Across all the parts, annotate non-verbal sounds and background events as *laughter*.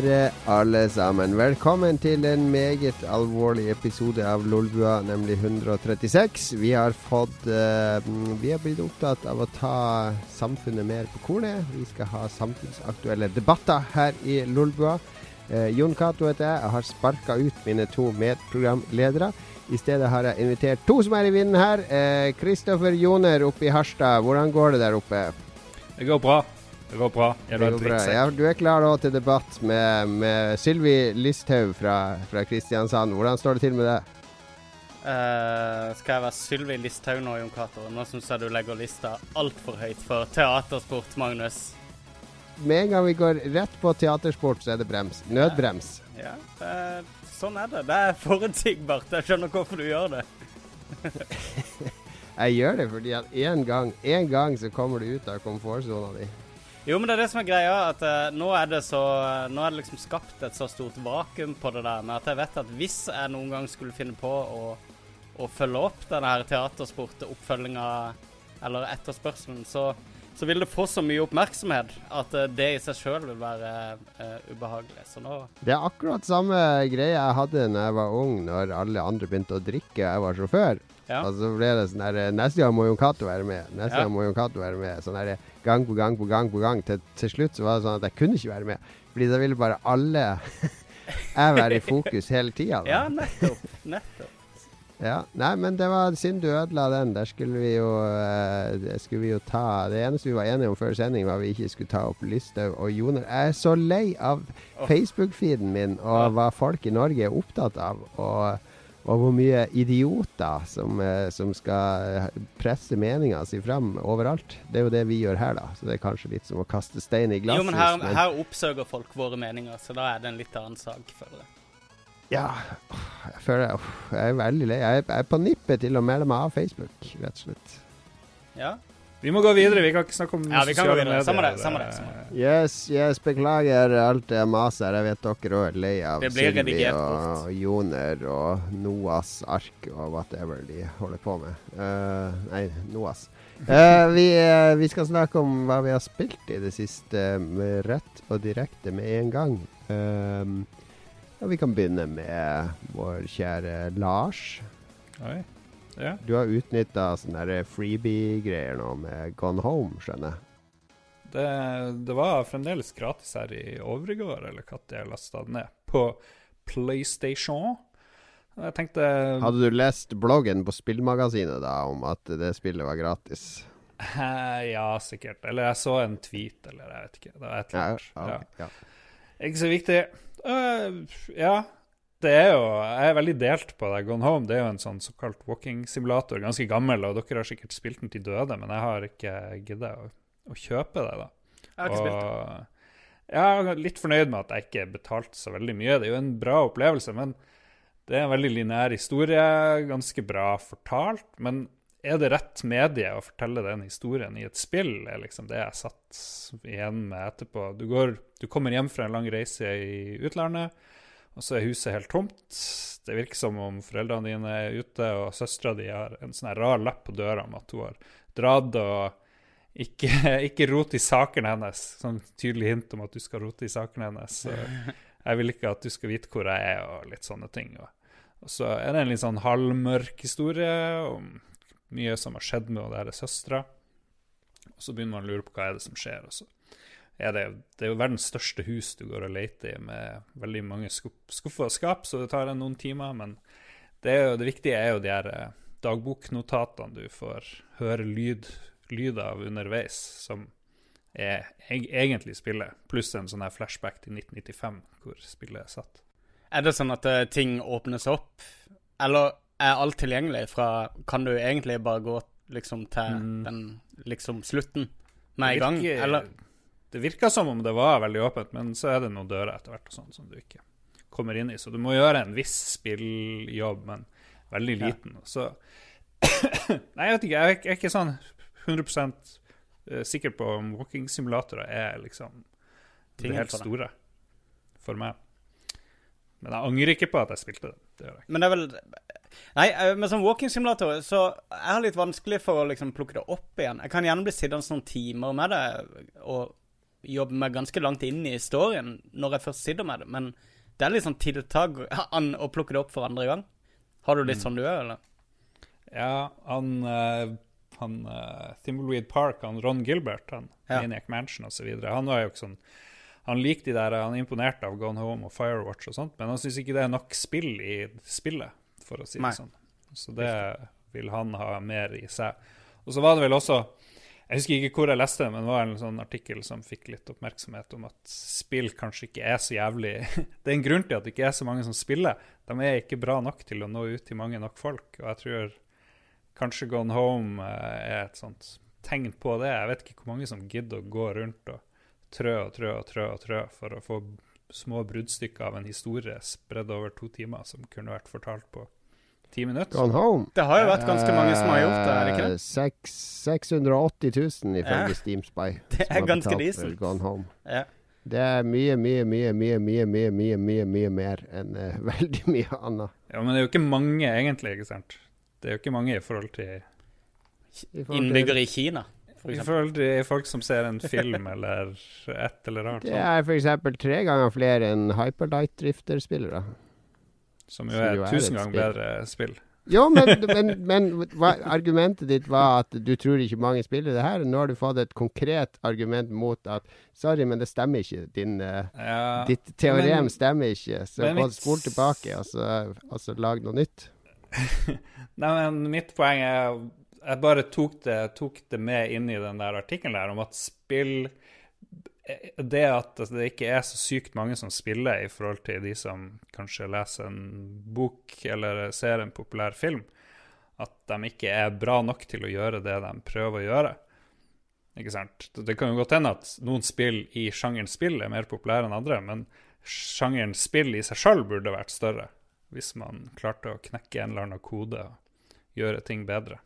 Kjære alle sammen. Velkommen til en meget alvorlig episode av Lolbua, nemlig 136. Vi har fått uh, Vi har blitt opptatt av å ta samfunnet mer på kornet. Vi skal ha samfunnsaktuelle debatter her i Lolbua. Uh, Jon Cato heter jeg. Jeg har sparka ut mine to medprogramledere. I stedet har jeg invitert to som er i vinden her. Kristoffer uh, Joner oppe i Harstad. Hvordan går det der oppe? Det går bra. Det går bra. Du, bra. Ja, du er klar nå til debatt med, med Sylvi Listhaug fra, fra, Kristiansand. Hvordan står det til med det? Uh, skal jeg være Sylvi Listhaug nå, Jon Cato? Nå syns jeg du legger lista altfor høyt for teatersport, Magnus. Med en gang vi går rett på teatersport, så er det brems. Nødbrems. Ja, ja sånn er det. Det er forutsigbart. Jeg skjønner hvorfor du gjør det. *laughs* jeg gjør det fordi at en gang, en gang så kommer du ut av komfortsona di. Jo, men det er det som er greia. At uh, nå, er det så, nå er det liksom skapt et så stort vakuum på det der. Men at jeg vet at hvis jeg noen gang skulle finne på å, å følge opp denne her teatersport-oppfølginga eller etterspørselen, så, så, vil det få så mye oppmerksomhet at uh, det i seg sjøl vil være uh, ubehagelig. Så nå Det er akkurat samme greie jeg hadde da jeg var ung, når alle andre begynte å drikke og jeg var sjåfør. Ja. Og så ble det sånn her Neste gang må Jon Cato være med. Neste ja. gang må Jon Cato være med. Sånn her gang på gang på gang på gang. Til, til, slutt så var det sånn at jeg kunne ikke være med. Fordi da ville bare alle *laughs* jeg være i fokus hele tida. Ja, nettopp. Nettopp. Ja, Nei, men det var synd du ødela den. Der skulle vi jo uh, skulle vi jo ta Det eneste vi var enige om før sending, var at vi ikke skulle ta opp Listhaug og Joner. Jeg er så lei av Facebook-feeden min og hva folk i Norge er opptatt av. Og og hvor mye idioter som, eh, som skal eh, presse meninga si fram overalt. Det er jo det vi gjør her, da. Så det er kanskje litt som å kaste stein i glasshus. Jo, men her, men her oppsøker folk våre meninger, så da er det en litt annen sak, føler jeg. Ja, jeg føler jeg er veldig lei. Jeg er på nippet til å melde meg av Facebook, rett og slett. Ja, vi må gå videre. Vi kan ikke snakke om ja, vi kan gå videre. Samme det. Samme det, samme det. Yes, yes, beklager alt det maset her. Jeg vet dere òg er lei av Sylvi og Joner og Noas ark og whatever de holder på med. Uh, nei, Noas. Uh, *laughs* vi, uh, vi, skal snakke om hva vi har spilt i det siste, med rett og direkte med en gang. og vi kan begynne med vår kjære Lars. Oi. Ja. Du har utnytta sånne freebie-greier nå med Gone Home, skjønner jeg? Det, det, var fremdeles gratis her i overgård, eller når jeg lasta det ned, på PlayStation. Jeg tenkte Hadde du lest bloggen på spillmagasinet da om at det spillet var gratis? Ja, sikkert. Eller jeg så en tweet, eller jeg vet ikke. Det var et eller annet. Ja, okay, ja. Ikke så viktig. Uh, ja, det er jo, Jeg er veldig delt på det. Gone Home det er jo en sånn såkalt walking-simulator. Ganske gammel, og dere har sikkert spilt den til døde, men jeg har ikke giddet å, å, kjøpe det. da. Jeg har ikke og, spilt det. Jeg er litt fornøyd med at jeg ikke betalte så veldig mye. Det er jo en bra opplevelse, men det er en veldig lineær historie. Ganske bra fortalt. Men er det rett medie å fortelle den historien i et spill? er liksom det jeg satt igjen med etterpå. Du, går, du kommer hjem fra en lang reise i utlandet og så er huset helt tomt. Det virker som om foreldrene dine er ute, og søstera di har en sånn rar lapp på døra om at hun har dratt og ikke, *laughs* ikke rot i sakene hennes. Sånn tydelig hint om at du skal rote i sakene hennes. Så jeg vil ikke at du skal vite hvor jeg er, og litt sånne ting. Og, og så er det en litt sånn halvmørk historie om mye som har skjedd med henne søstera. Og så begynner man å lure på hva er det som skjer. og så er det, det er jo verdens største hus du går og leter i, med veldig mange skuffer og skap, så det tar noen timer. Men det, jo, det viktige er jo de her eh, dagboknotatene du får høre lyd, lyd av underveis, som er egentlig spillet, pluss en sånn her flashback til 1995, hvor spillet er satt. Er det sånn at uh, ting åpnes opp, eller er alt tilgjengelig fra Kan du egentlig bare gå liksom til mm. den liksom slutten med en gang, eller? Det virka som om det var veldig åpent, men så er det noen dører etter hvert og sånn som du ikke kommer inn i. Så du må gjøre en viss spilljobb, men veldig liten. Ja. Så *coughs* Nei, jeg vet ikke. Jeg er ikke sånn 100 eh, sikker på om walking-simulatorer er liksom det helt store for meg. Men jeg angrer ikke på at jeg spilte det. det gjør jeg. Men det er vel Nei, men med sånn walking-simulator så er det litt vanskelig for å liksom plukke det opp igjen. Jeg kan gjerne bli sittende noen timer med det og jobbe meg ganske langt inn i historien når jeg først sitter med det, men det er litt sånn tiltak *laughs* an å plukke det opp for andre gang. Har du litt sånn du er, eller? Ja, han, uh, han uh, Thimbleweed Park, han Ron Gilbert, han Ja. Maniac Mansion osv., han var jo ikke sånn Han likte de der, han er imponert av Gone Home og Firewatch og sånt, men han syns ikke det er nok spill i spillet, for å si Nei. det sånn. Så det vil han ha mer i seg. Og så var det vel også Jeg husker ikke hvor jeg leste det, men det var en sånn artikkel som fikk litt oppmerksomhet om at spill kanskje ikke er så jævlig *laughs* Det er en grunn til at det ikke er så mange som spiller. De er ikke bra nok til å nå ut til mange nok folk. Og jeg tror kanskje Gone Home eh, er et sånt tegn på det. Jeg vet ikke hvor mange som gidder å gå rundt og trø og trø og trø og trø for å få små bruddstykker av en historie spredd over to timer som kunne vært fortalt på Ti minutter? Gone home. Det har jo vært ganske mange som har gjort det, er det ikke det? Eh, 680 000 ifølge ja. Steam Spy. *laughs* Det er ganske decent. Det er mye, mye, mye, mye, mye, mye, mye mye, mye mer enn uh, *laughs* veldig mye annet. Ja, men det er jo ikke mange, egentlig, ikke sant? Det er jo ikke mange i forhold til, til Innbyggere i Kina? I forhold til folk som ser en film eller et eller annet. Det er f.eks. tre ganger flere enn Hyperlight Drifter-spillere som jo er jo er tusen ganger bedre spill. Jo, men, *laughs* men, men hva, argumentet ditt var at du tror ikke mange spiller det her. Nå har du fått et konkret argument mot at Sorry, men det stemmer ikke. Din, eh, Ja, ditt teorem men- stemmer ikke. Så gå mitt- spol tilbake og så, og så lag noe nytt. *laughs* Nei, men mitt poeng er Jeg bare tok det, tok det med inn i den der artikkelen der om at spill Det at det ikke er så sykt mange som spiller i forhold til de som kanskje leser en bok eller ser en populær film, at de ikke er bra nok til å gjøre det de prøver å gjøre. Ikke sant? Det kan jo godt hende at noen spill i sjangeren spill er mer populære enn andre, men sjangeren spill i seg sjøl burde vært større, hvis man klarte å knekke en eller annen kode og gjøre ting bedre.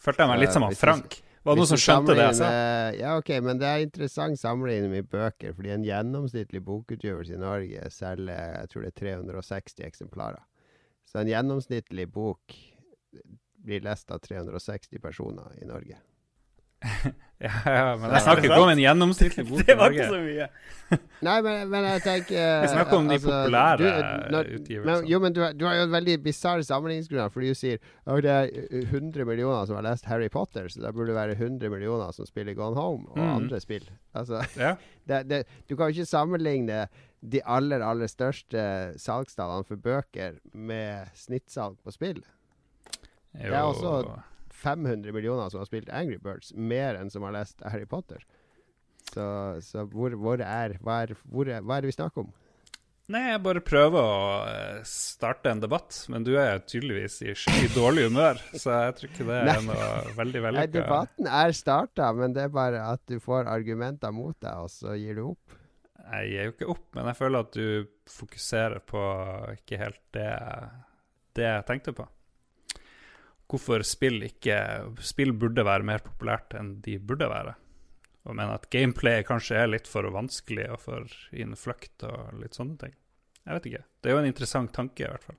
Følte jeg meg litt som Eh, han hvis du- Frank. Var det noen som skjønte det jeg sa? Ja, ok, men det er interessant sammenlignet med bøker. Fordi en gjennomsnittlig bokutgivelse i Norge selger jeg tror det er 360 eksemplarer. Så en gjennomsnittlig bok blir lest av 360 personer i Norge. *laughs* Ja, ja, men jeg snakker er ikke om en gjennomsnittlig *laughs* bok i Det Norge. *laughs* Nei, men, men jeg tenker Vi snakker om de altså, populære du- når- utgivelsene. Men, jo, men du, har- du har jo et veldig bisarr sammenligningsgrunnlag, fordi du sier at det er uh, 100 millioner som har lest Harry Potter, så da burde det være 100 millioner som spiller Gone Home, og mm. andre spill. Altså, Ja. det, det, du kan jo ikke sammenligne de aller, aller største salgstallene for bøker med snittsalg på spill. Jo, er også- 500 millioner som har spilt Angry Birds, mer enn som har lest Harry Potter. Så, så hvor, hvor, er, hva er, hvor er Hva er det vi snakker om? Nei, jeg bare prøver å eh, starte en debatt, men du er tydeligvis i skikkelig dårlig humør, så jeg tror ikke det er noe veldig Nei, debatten er starta, men det er bare at du får argumenter mot deg, og så gir du opp. Jeg gir jo ikke opp, men jeg føler at du fokuserer på ikke helt det, det jeg tenkte på. Hvorfor spill ikke Spill burde være mer populært enn de burde være. Og mener at gameplay kanskje er litt for vanskelig og for innfløkt og litt sånne ting. Jeg vet ikke. Det er jo en interessant tanke, i hvert fall.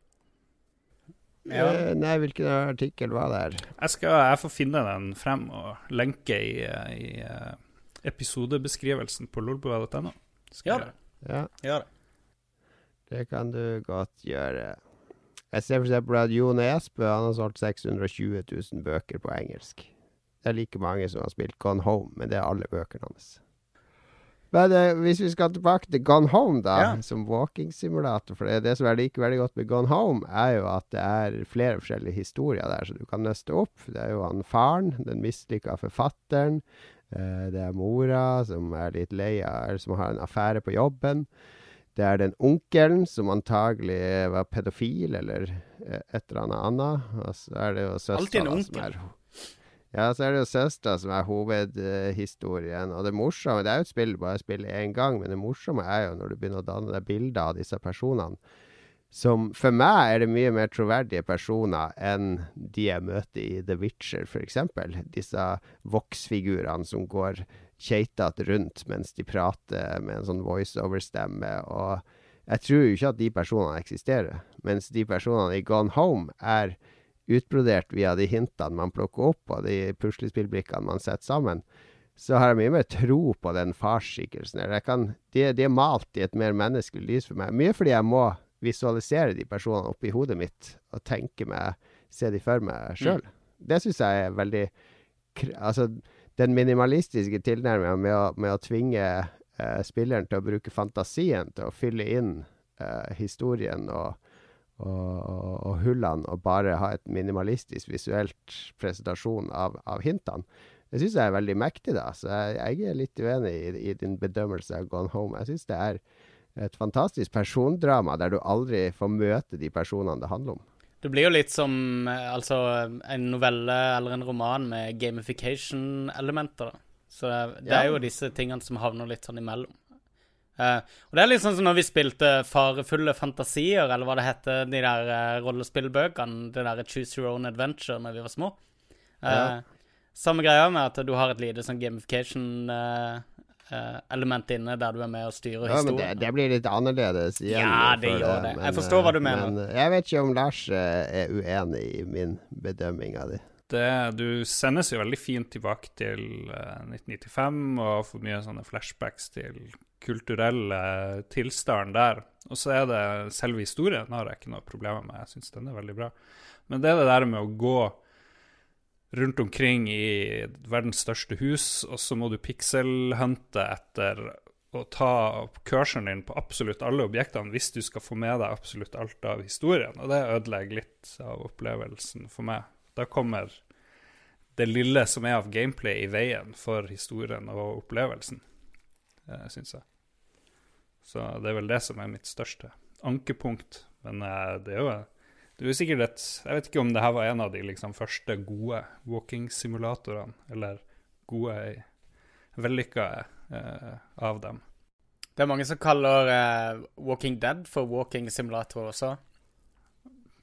Ja. Eh, nei, hvilken artikkel var det her? Jeg skal jeg får finne den frem og lenke i, i eh, episodebeskrivelsen på lolbua.no. Skal jeg gjøre det. Ja, Gjør det. det kan du godt gjøre. Jeg ser for eksempel at Jon Esbø han har solgt 620 000 bøker på engelsk. Det er like mange som har spilt Gone Home, men det er alle bøkene hans. Men eh, hvis vi skal tilbake til Gone Home, da, Ja. som walking-simulator For det, det som jeg liker veldig godt med Gone Home, er jo at det er flere forskjellige historier der, så du kan nøste opp. Det er jo han faren, den mislykka forfatteren. Eh, det er mora som er litt lei av Eller som har en affære på jobben. Det er den onkelen som antagelig var pedofil eller eh, et eller annet annet. Og så er det jo søstera som er Ja, så er det jo søstera som er hovedhistorien. og det morsomme Det er jo et spill, bare spiller én gang, men det morsomme er jo når du begynner å danne deg bilder av disse personene. Som for meg er det mye mer troverdige personer enn de jeg møter i The Witcher, f.eks. Disse voksfigurene som går keitete rundt mens de prater med en sånn voiceover-stemme. Og jeg tror jo ikke at de personene eksisterer. Mens de personene i Gone Home er utbrodert via de hintene man plukker opp, og de puslespillbrikkene man setter sammen. så har jeg mye mer tro på den farsskikkelsen. De, de er malt i et mer menneskelig lys for meg. Mye fordi jeg må visualisere de personene oppi hodet mitt og tenke meg, se de for meg sjøl. Det syns jeg er veldig Altså, den minimalistiske tilnærminga med, med å tvinge eh, spilleren til å bruke fantasien til å fylle inn eh, historien og, og, og hullene, og bare ha et minimalistisk visuelt presentasjon av, av hintene. Det syns jeg er veldig mektig, da. Så jeg, jeg er litt uenig i, i din bedømmelse av Gone Home. Jeg syns det er et fantastisk persondrama der du aldri får møte de personene det handler om. Det blir jo litt som eh, altså, en novelle eller en roman med gamification-elementer. Så det, det er jo disse tingene som havner litt sånn imellom. Uh, og det er litt sånn som når vi spilte Farefulle fantasier, eller hva det heter, de der uh, rollespillbøkene, det der Choose Your Own Adventure, når vi var små. Uh, Ja. Samme greia med at du har et lite sånn gamification-element inne, der du er med og styrer Ja, men det, det blir litt annerledes igjen. Ja, det gjør det. Jeg men, forstår hva du eh, mener. Men jeg vet ikke om Lars eh, er uenig i min bedømming av det. Det, du sendes jo veldig fint tilbake til eh, 1995 og får mye sånne flashbacks til kulturelle tilstanden der. Og så er det selve historien har jeg ikke noe problemer med. Jeg syns den er veldig bra. Men det er det der med å gå rundt omkring i verdens største hus, og så må du pixelhunte etter å ta cursoren din på absolutt alle objektene hvis du skal få med deg absolutt alt av historien. Og det ødelegger litt av opplevelsen for meg. Da kommer det lille som er av gameplay i veien for historien og opplevelsen, eh, syns jeg. Så det er vel det som er mitt største ankepunkt. Men eh, det er jo det er sikkert et Jeg vet ikke om det her var en av de liksom første gode walking-simulatorene, eller gode, vellykka eh, av dem. Det er mange som kaller eh, Walking Dead for walking simulator også.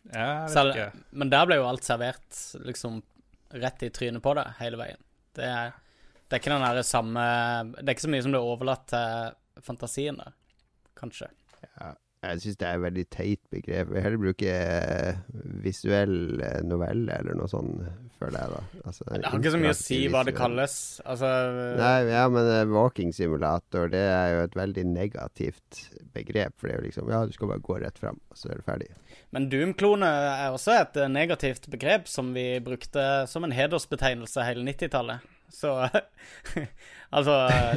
Jeg vet Selv, ikke. men der ble jo alt servert liksom rett i trynet på deg hele veien. Det er, det er ikke den samme Det er ikke så mye som det er overlatt til fantasien der, kanskje. Ja, jeg syns det er et veldig teit begrep. Jeg vil heller bruke eh, visuell eh, novelle eller noe sånt, føler jeg, da. Altså, Det har ikke så mye å si hva det kalles. Altså Nei, ja, men eh, walking simulator, det er jo et veldig negativt begrep. For det er jo liksom Ja, du skal bare gå rett fram, og så er du ferdig. Men Doom-klone er også et eh, negativt begrep som vi brukte som en hedersbetegnelse hele 90-tallet. Så *laughs* altså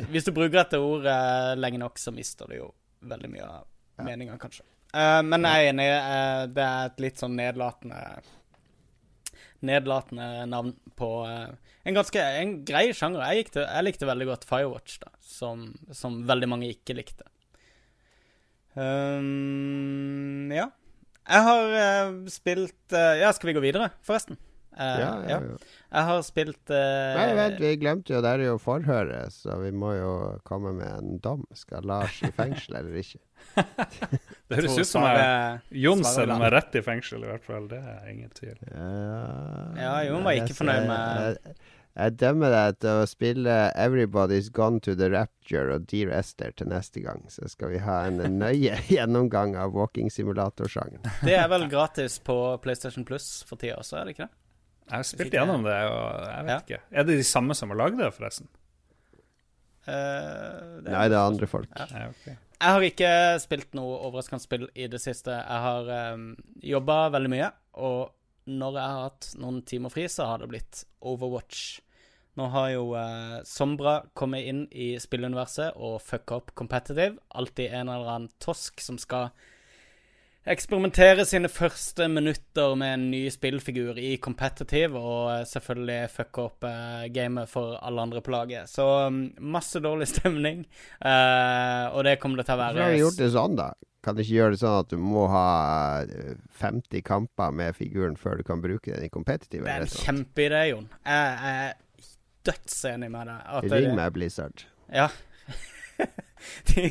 Hvis du bruker dette ordet lenge nok, så mister du jo veldig mye av meninga, kanskje. Uh, men jeg er enig, uh, det er et litt sånn nedlatende Nedlatende navn på uh, en ganske en grei sjanger. Jeg, likte, jeg likte veldig godt Firewatch, da, som, som veldig mange ikke likte. Um, ja. Jeg har spilt Ja, skal vi gå videre, forresten? Eh, ja, ja, ja. Jeg har spilt eh, Nei, vent, vi glemte jo Det er jo forhøret, så vi må jo komme med en dom. Skal Lars i fengsel eller ikke? Det høres ut som jeg svaret- Jon svaret sender langt. meg rett i fengsel, i hvert fall. Det er ingen tvil. Ja, Ja, Jon var ikke fornøyd med- jeg, dømmer deg til å spille 'Everybody's Gone to the Rapture' og 'Dear Esther' til neste gang. Så skal vi ha en nøye *laughs* gjennomgang av walking simulator-sjangen. Det er vel gratis på PlayStation Plus for tida også, er det ikke det? Jeg har spilt gjennom det, og jeg vet Ja. ikke. Er det de samme som har lagd det, forresten? Uh, det Nei, det er andre folk. Ja. Ja, okay. Jeg har ikke spilt noe overraskende spill i det siste. Jeg har um, jobba veldig mye, og når jeg har hatt noen timer fri, så har det blitt Overwatch. Nå har jo uh, Sombra kommet inn i spilluniverset og fucka opp competitive. Alltid en eller annen tosk som skal eksperimentere sine første minutter med en ny spillfigur i competitive, og eh, selvfølgelig fucke opp eh, gamet for alle andre på laget. Så um, masse dårlig *laughs* stemning, eh, og det kommer det til å Hvorfor være har de gjort det sånn, da? Kan du ikke gjøre det sånn at du må ha eh, 50 kamper med figuren før du kan bruke den i competitive? Det er en kjempeidé, Jon. Jeg er dødsenig med deg. Ring meg, Blizzard. Ja. *laughs* De,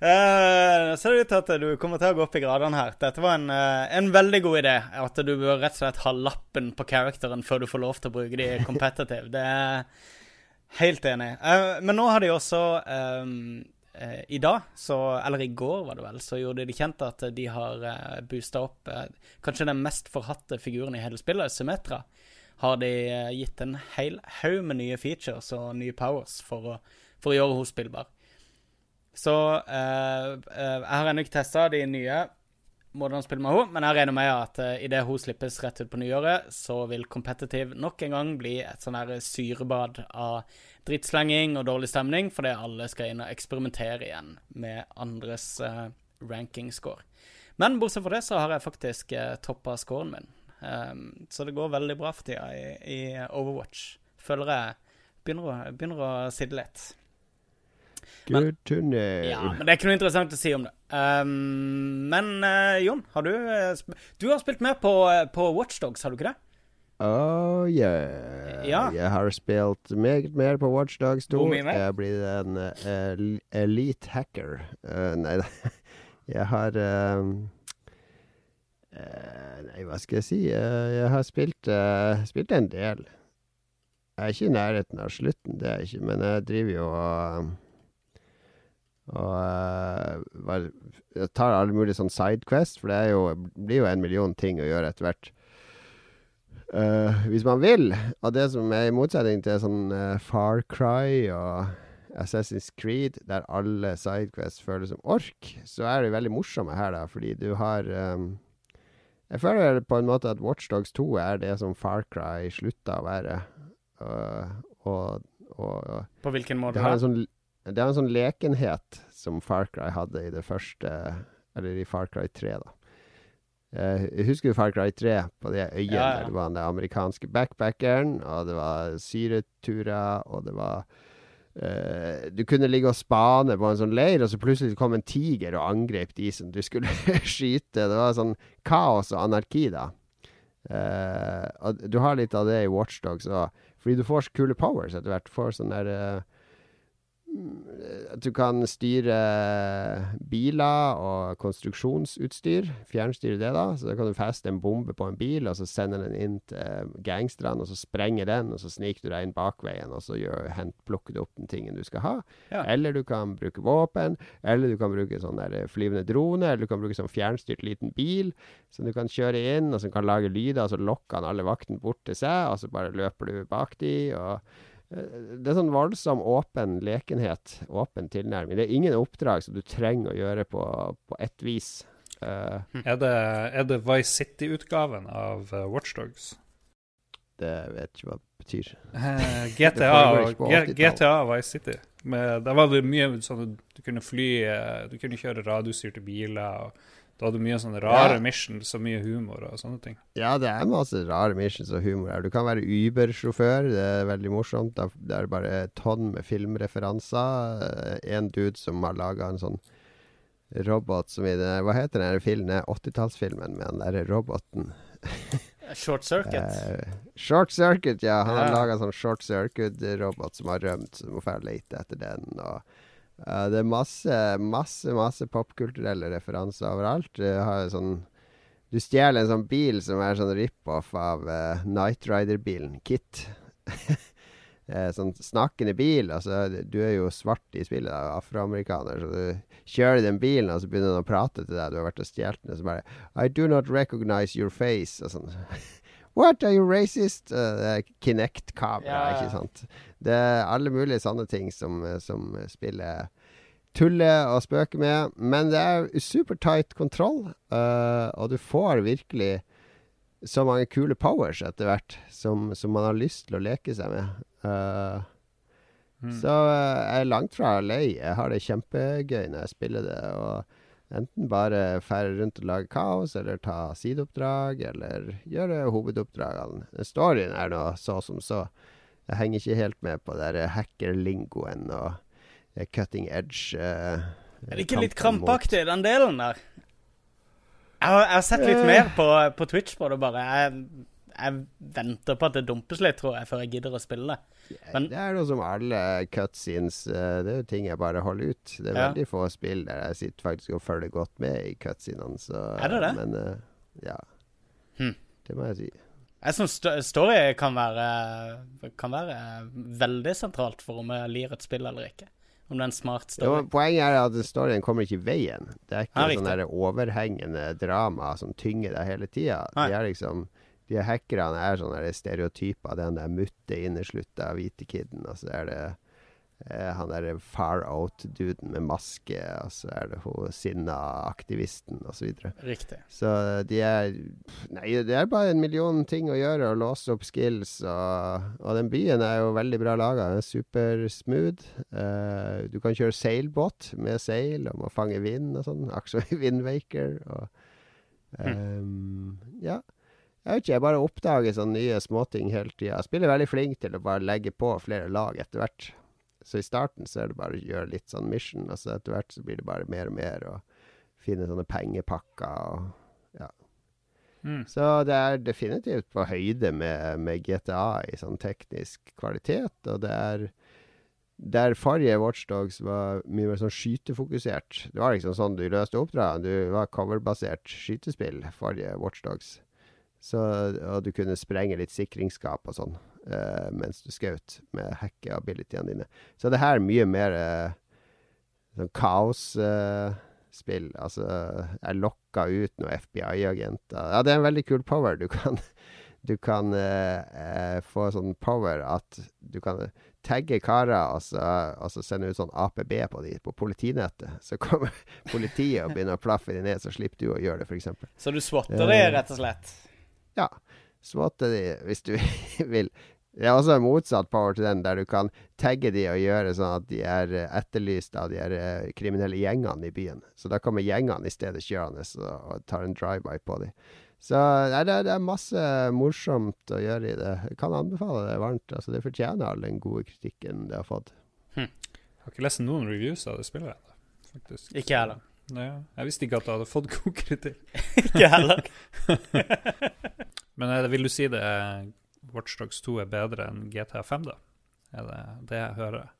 eh, ser det ut til at du kommer til å gå opp i gradene her. Dette var en, uh, en veldig god idé. At du bør rett og slett ha lappen på characteren før du får lov til å bruke de *laughs* competitive. Det er helt enig. Uh, men nå har de også um, I dag, så, eller i går var det vel, så gjorde de kjent at de har uh, boosta opp kanskje den mest forhatte figuren i hele spillet, Symmetra. har de gitt en hel haug med nye features og nye powers for å, for å gjøre henne spillbar. Så uh, uh, jeg har ennå ikke testa de nye måtene å spille med henne, men jeg regner med at uh, idet hun slippes rett ut på nyåret, så vil competitive nok en gang bli et sånn her syrebad av drittslenging og dårlig stemning, fordi alle skal inn og eksperimentere igjen med andres uh, ranking-score. Men bortsett fra det så har jeg faktisk uh, toppa scoren min. Um, så det går veldig bra for tida i, i Overwatch. Føler jeg begynner å, begynner å sidde litt. Know. Ja, men det er ikke noe interessant å si om det. Um, men uh, Jon, har du uh, Du har spilt med på, uh, på Watchdogs, har du ikke det? Oh yeah. Ja. Jeg har spilt meget mer på Watchdogs 2. Hvor mye mer? Jeg blitt en uh, elite hacker. Uh, nei da. *laughs* Jeg har um, Nei, hva skal jeg si? Jeg har spilt, spilt en del. Jeg er ikke i nærheten av slutten, det er jeg ikke, men jeg driver jo og og uh, var, jeg tar alle mulige sånn sidequest, for det er jo, blir jo en million ting å gjøre etter hvert. Uh, hvis man vil. Og det som er i motsetning til sånn uh, Far Cry og Assassin's Creed, der alle sidequests føles som ork, så er de veldig morsomme her, da, fordi du har um, Jeg føler på en måte at Watchdogs 2 er det som Far Cry slutta å være. og, og På hvilken måte? det har en sånn det er en sånn lekenhet som Far Cry hadde i det første Eller i Far Cry 3, da. Eh, Jeg husker Far Cry 3 på det øyet Ja, ja. der det var den amerikanske backpackeren, og det var syreturer, og det var uh, Du kunne ligge og spane på en sånn leir, og så plutselig kom en tiger og angrep de som du skulle *laughs* skyte. Det var sånn kaos og anarki, da. Uh, og du har litt av det i Watchdogs òg, fordi du får så kule powers etter hvert. Du får sånn der eh, at du kan styre biler og konstruksjonsutstyr. Fjernstyre det, da. Så da kan du feste en bombe på en bil, og så sende den inn til gangsterne, og så sprenger den, og så sniker du deg inn bakveien, og så gjør, hent, plukker du opp den tingen du skal ha. Ja. Eller du kan bruke våpen, eller du kan bruke sånn der flyvende drone, eller du kan bruke sånn fjernstyrt liten bil som du kan kjøre inn, og som kan lage lyder, og så lokker han alle vaktene bort til seg, og så bare løper du bak de, og eh, det er sånn voldsom åpen lekenhet, åpen tilnærming. Det er ingen oppdrag som du trenger å gjøre på, på ett vis. Uh, Er det, er det Vice City-utgaven av uh, Watchdogs? det vet ikke hva det betyr. *laughs* Uh, GTA, foregår ikke og, på G 80-tallet. GTA Vice City. Med, der var det mye sånn at du kunne fly eh, Du kunne kjøre radiostyrte biler. og Da hadde du mye sånne rare Ja. missions og mye humor og sånne ting. Ja, det er masse rare missions og humor her. Du kan være Uber-sjåfør, det er veldig morsomt. Det er bare tonn med filmreferanser. Eh, En dude som har laga en sånn robot som i det Hva heter den filmen? 80-tallsfilmen med den der roboten? *laughs* Short Circuit. Eh, short Circuit, ja. Han har Ja. laga en sånn Short Circuit-robot som har rømt, så du må og lete etter den. Og, eh, det er masse, masse masse popkulturelle referanser overalt. Du har sånn Du stjeler en sånn bil som er sånn rip-off av uh, Night Rider-bilen, Kit. *laughs* Eh, sånn snakkende bil. Altså, du er jo svart i spillet, da, afroamerikaner, så du kjører den bilen, og så begynner den å prate til deg. Du har vært og stjålet den, og så bare I do not recognize your face. Og sånn. *laughs* What, are you racist? Uh, er Kinect-kamera, ja. ikke sant. Det er alle mulige sånne ting som, som spillet tuller og spøker med. Men det er supertight kontroll, uh, og du får virkelig så mange kule powers etter hvert som, som man har lyst til å leke seg med. Uh, Mm. Så eh, jeg er langt fra lei. Jeg har det kjempegøy når jeg spiller det. Og enten bare ferde rundt og lage kaos, eller ta sideoppdrag, eller gjøre hovedoppdragene. Storyen er nå så som så. Jeg henger ikke helt med på der hacker-lingoen og cutting edge. eh, Er det ikke litt krampaktig den delen der? Jeg har, jeg har sett litt Eh. mer på, på Twitch på det, bare. Jeg, jeg venter på at det dumpes litt, tror jeg, før jeg gidder å spille det. Men- det er noe som alle cutscenes eh, Det er jo ting jeg bare holder ut. Det er Ja. veldig få spill der jeg sitter faktisk og følger godt med i cutscenene. Så, Er det det? Men eh, ja. Hm. Det må jeg si. Jeg syns story kan være, kan være veldig sentralt for om jeg lir et spill eller ikke. Om det er en smart story. Jo, poenget er at storyen kommer ikke i veien. Det er ikke Ja, sånn overhengende drama som tynger deg hele tida. De er liksom de hackerne er sånne stereotyper. Den der mutte, inneslutta hvite kiden. Og så er det eh, han derre far out-duden med maske. Og så er det hun sinna aktivisten, osv. Så, Riktig. så de er Nei, det er bare en million ting å gjøre. og låse opp skills. Og, og den byen er jo veldig bra laga. Supersmooth. Uh, du kan kjøre seilbåt med seil og må fange vind og sånn. *laughs* Akkurat som i Windwaker. Og, um, ja. Jeg vet ikke, jeg bare oppdager sånne nye småting hele tida. Spiller veldig flink til å bare legge på flere lag etter hvert. Så i starten så er det bare å gjøre litt sånn mission, og så etter hvert så blir det bare mer og mer, å finne sånne pengepakker og ja. Mm. Så det er definitivt på høyde med, med GTA i sånn teknisk kvalitet, og det er der forrige Watchdogs var mye mer sånn skytefokusert. Det var liksom sånn du løste oppdragene. Du var coverbasert skytespill, forrige Watchdogs. Så, og du kunne sprenge litt sikringsskap og sånn eh, mens du skjøt med hacke-abilityene dine. Så det her er mye mer eh, sånn kaosspill. Eh, altså, jeg lokka ut noen FBI-agenter. Ja, det er en veldig kul power. Du kan, *laughs* du kan eh, få sånn power at du kan tagge karer og så, og så sende ut sånn APB på de på politinettet. Så kommer *laughs* politiet og begynner å plaffe de ned, så slipper du å gjøre det, f.eks. Så du swatter det, rett og slett? Ja. Swatte de hvis du *laughs* vil. Det er også en motsatt power til den, der du kan tagge de og gjøre sånn at de er etterlyst av de her eh, kriminelle gjengene i byen. Så da kommer gjengene i stedet kjørende og tar en drive-by på de. Så det det, det, er masse morsomt å gjøre i det. Jeg kan anbefale det varmt. Altså, det fortjener all den gode kritikken det har fått. Hm. Jeg har ikke lest noen reviews av det spillet ennå, faktisk. Ikke heller. Nei, jeg visste ikke at jeg hadde fått god kritikk. *laughs* ikke heller. *laughs* Men vil du si det Watchdogs 2 er bedre enn GTA 5, da? Er det det jeg hører?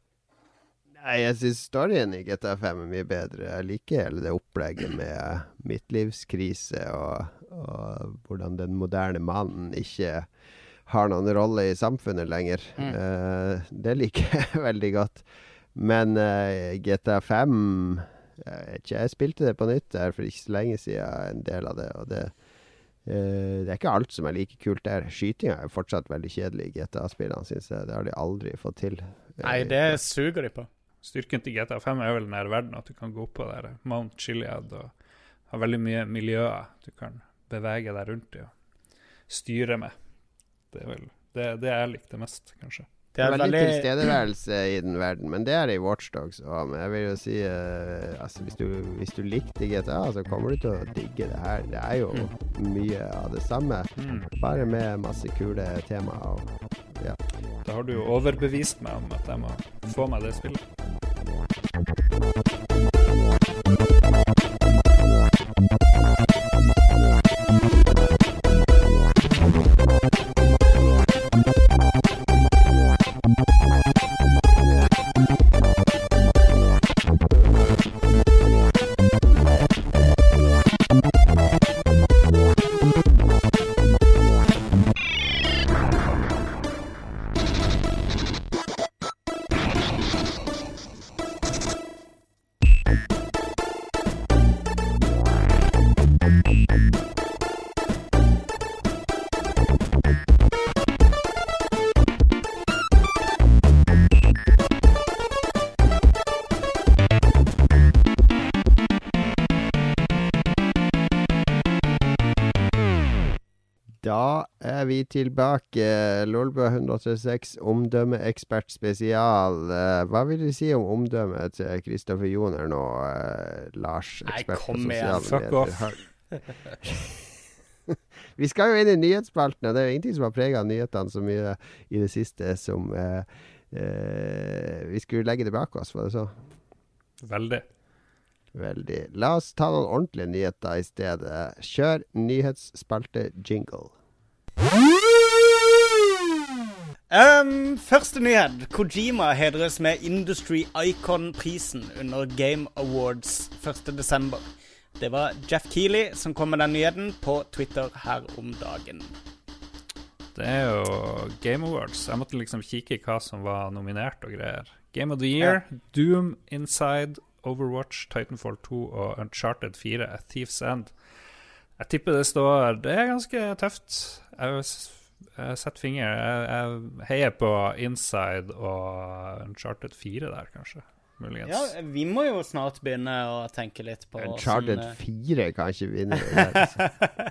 Nei, jeg syns storyen i GTA 5 er mye bedre. Jeg liker hele det opplegget med midtlivskrise og, og hvordan den moderne mannen ikke har noen rolle i samfunnet lenger. Mm. Uh, det liker *laughs* jeg veldig godt. Men uh, GTA 5 jeg, jeg spilte det på nytt der for ikke så lenge siden, en del av det. Og det, uh, det er ikke alt som er like kult der. Skytinga er fortsatt veldig kjedelig i GTA-spillene, syns jeg. Det har de aldri fått til. Nei, det suger de på. Styrken til GTA 5 er vel nær verden, at du kan gå på der Mount Chiliad og ha veldig mye miljøer du kan bevege deg rundt i og styre med. Det er vel det, det jeg likte mest, kanskje. Det er, veldig, veldig tilstedeværelse i den verden, men det er det i Watchdogs òg. Men jeg vil jo si uh, altså hvis, du, hvis du likte GTA, så kommer du til å digge det her. Det er jo mm. mye av det samme, mm. bare med masse kule temaer. Og, ja. Da har du jo overbevist meg om at jeg må få meg det spillet. Tilbake. Lolbua 136, omdømmeekspert spesial. Uh, hva vil du si om omdømmet til Kristoffer Joner nå, uh, Lars? Ekspert kom igjen, Fuck off. *laughs* vi skal jo inn i nyhetsspaltene, og det er jo ingenting som har prega nyhetene så mye i det siste som uh, Vi skulle legge det bak oss, var det så? Veldig. Veldig. La oss ta noen ordentlige nyheter i stedet. Kjør nyhetsspalte jingle. Um, første nyhet. Kojima hedres med Industry Icon-prisen under Game Awards 1.12. Det var Jeff Keeley som kom med den nyheten på Twitter her om dagen. Det er jo Game Awards. Jeg måtte liksom kikke i hva som var nominert og greier. Game of the Year, ja. Doom, Inside, Overwatch, Titanfall 2 og Uncharted 4, Thieves Thief's End. Jeg tipper det står Det er ganske tøft. Jeg, jeg setter finger jeg, jeg heier på Inside og Uncharted 4 der, kanskje. Muligens. Ja, vi må jo snart begynne å tenke litt på Uncharted sånn, 4 kan ikke vinne. det der, altså.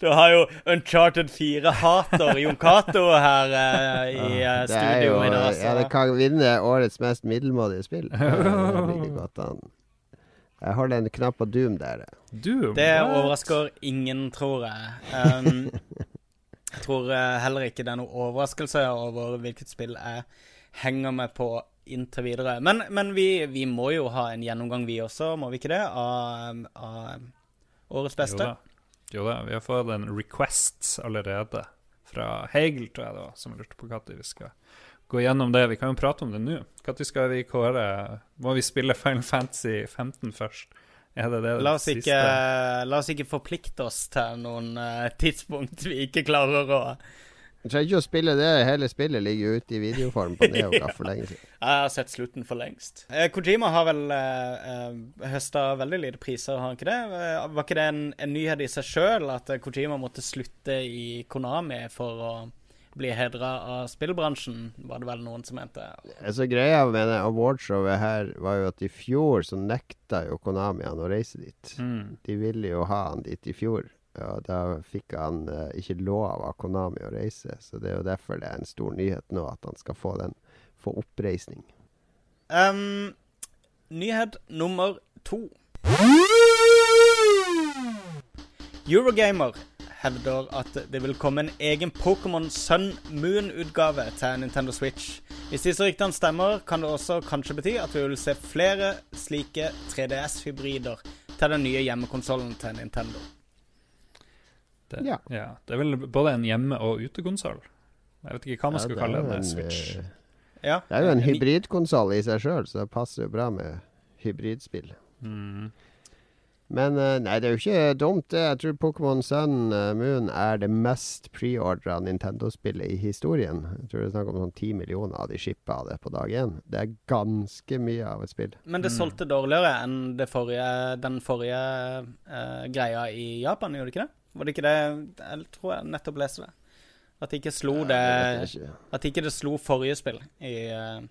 Du har jo Uncharted 4-hater Jon Cato her uh, i eh, Det er studio jo, i dag. ja, det kan vinne årets mest middelmådige spill. Det ligger godt an. Jeg holder en knapp på Doom der. Doom? Det what? overrasker ingen, tror jeg. Um, jeg tror eh, heller ikke det er noe overraskelse over hvilket spill jeg henger med på inntil videre. Men, men vi, vi må jo ha en gjennomgang, vi også, må vi ikke det? Av, av årets Jo beste. da. jo da. Vi har fått en request allerede fra Hegel, tror jeg det var, som lurte på når vi skal gå gjennom det. Vi kan jo prate om det nå. Når skal vi kåre Må vi spille Final Fantasy 15 først? Er det det La oss, siste? ikke, la oss ikke forplikte oss til noen uh, tidspunkt vi ikke klarer å Du trenger ikke å spille det. Hele spillet ligger ute i videoform på *laughs* Neogaf for lenge siden. Jeg har sett slutten for lengst. Uh, Kojima har vel eh, eh, høsta veldig lite priser, har han ikke det? Var ikke det en, en nyhet i seg sjøl at Kojima måtte slutte i Konami for å bli hedra av spillbransjen, var det vel noen som mente. Altså Greia med det awardshowet her var jo at i fjor så nekta jo Konami han å reise dit. Mm. De ville jo ha han dit i fjor. Og da fikk han uh, ikke lov av Konami å reise. Så det er jo derfor det er en stor nyhet nå at han skal få den få oppreisning. Um, nyhet nummer to. Eurogamer hevder at det vil komme en egen Pokémon Sun Moon-utgave til Nintendo Switch. Hvis disse ryktene stemmer, kan det også kanskje bety at vi vil se flere slike 3DS-hybrider til den nye hjemmekonsollen til Nintendo. Det, Ja. ja. Det er vel både en hjemme- og utekonsoll. Jeg vet ikke hva man Ja, skal det kalle en, Switch. eh, Ja. Det er jo en hybridkonsoll i seg sjøl, så det passer jo bra med hybridspill. Mm. Men eh, nei, det er jo ikke dumt, det. Jeg tror Pokémon Sun eh, Moon er det mest preordra Nintendo-spillet i historien. Jeg tror det er snakk om sånn ti millioner av de shippa det på dag én. Det er ganske mye av et spill. Men det solgte dårligere enn det forrige, den forrige uh, greia i Japan, gjorde det ikke det? Var det ikke det Jeg tror jeg nettopp leste det. At det ikke slo det det. At ikke det slo forrige spill i uh,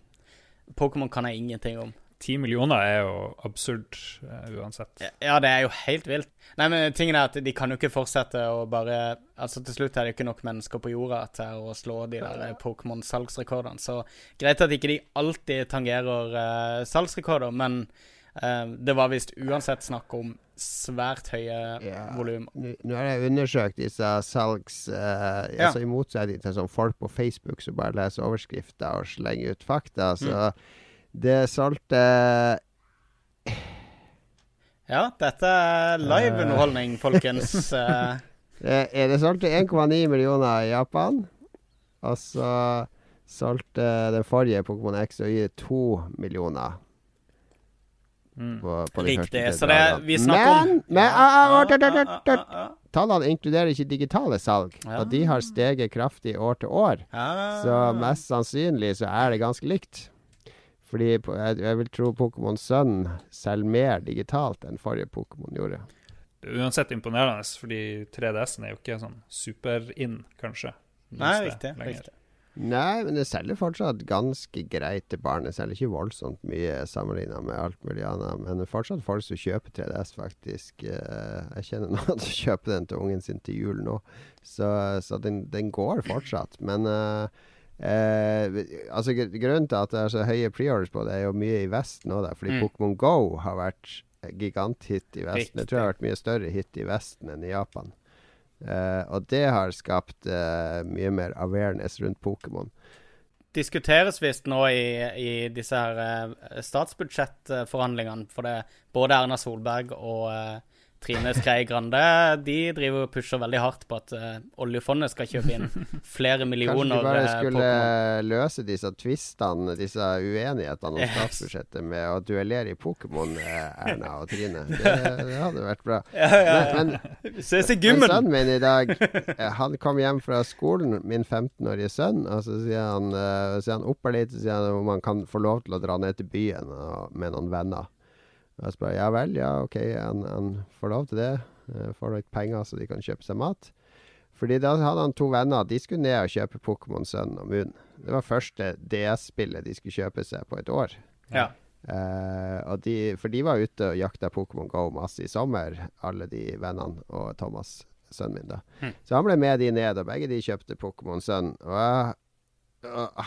Pokémon kan jeg ingenting om. Ti millioner er jo absurd uh, uansett. Ja, det er jo helt vilt. Nei, men tingen er at de kan jo ikke fortsette å bare Altså, til slutt er det ikke nok mennesker på jorda til å slå de der eh, Pokémon-salgsrekordene. Så greit at ikke de alltid tangerer uh, salgsrekorder, men uh, det var visst uansett snakk om svært høye Ja. volum. Nå har jeg undersøkt disse salgs... eh, Ja. altså I motsetning til sånn folk på Facebook som bare leser overskrifter og slenger ut fakta, så det solgte Ja, dette er live-underholdning, folkens. *laughs* Eh, Eh, eh, Det solgte 1,9 millioner i Japan. Og så solgte den forrige Pokémon X og Y 2 millioner. Mm. På, på Riktig. Så det vi snakker om Men, men ah, ah, ah, ah, ah, ah, Tallene inkluderer ikke digitale salg, Ja. og de har steget kraftig år til år. Ja. Så mest sannsynlig så er det ganske likt. Fordi jeg, jeg vil tro Pokémon Sun selger mer digitalt enn forrige Pokémon gjorde. Det er uansett imponerende, fordi 3DS-en er jo ikke sånn super-in, kanskje. Nei, riktig. riktig. Nei, men det selger fortsatt ganske greit til barn. Det selger ikke voldsomt mye sammenligna med alt mulig annet. Men det er fortsatt folk som kjøper 3DS, faktisk. Eh, Jeg kjenner *laughs* noen som kjøper den til ungen sin til jul nå. Så, så den, den går fortsatt. Men eh, eh, altså grunnen til at det er så høye preorders på det, er jo mye i Vesten òg. Fordi Mm. Pokémon Go har vært giganthit i Vesten. Riktig. Jeg tror det har vært mye større hit i Vesten enn i Japan. Eh, og det har skapt eh, mye mer awareness rundt Pokémon. diskuteres visst nå i, i disse her eh, statsbudsjettforhandlingene. For det både Erna Solberg og eh, Trine Skrei Grande de driver og pusher veldig hardt på at uh, oljefondet skal kjøpe inn flere millioner. Kanskje du bare eh, skulle Pokemon. løse disse tvistene, disse uenighetene om statsbudsjettet med å duellere i Pokémon, eh, Erna og Trine. Det, *laughs* det hadde vært bra. Ja, ja, ja. Men, men, sønnen min i dag Han kom hjem fra skolen, min 15-årige sønn, og så sier han, uh, sier han opp litt, så sier han om han kan få lov til å dra ned til byen og, med noen venner. Og jeg spør ja vel, ja ok, han, han får lov til det. Uh, får litt penger så de kan kjøpe seg mat. Fordi da hadde han to venner. De skulle ned og kjøpe Pokémon Sun og Moon. Det var første DS-spillet de skulle kjøpe seg på et år. Ja. Uh, de, for de var ute og jakta Pokémon Go masse i sommer, alle de vennene og Thomas, sønnen min. da. Hm. Så han ble med de ned, og begge de kjøpte Pokémon Sun. Og jeg,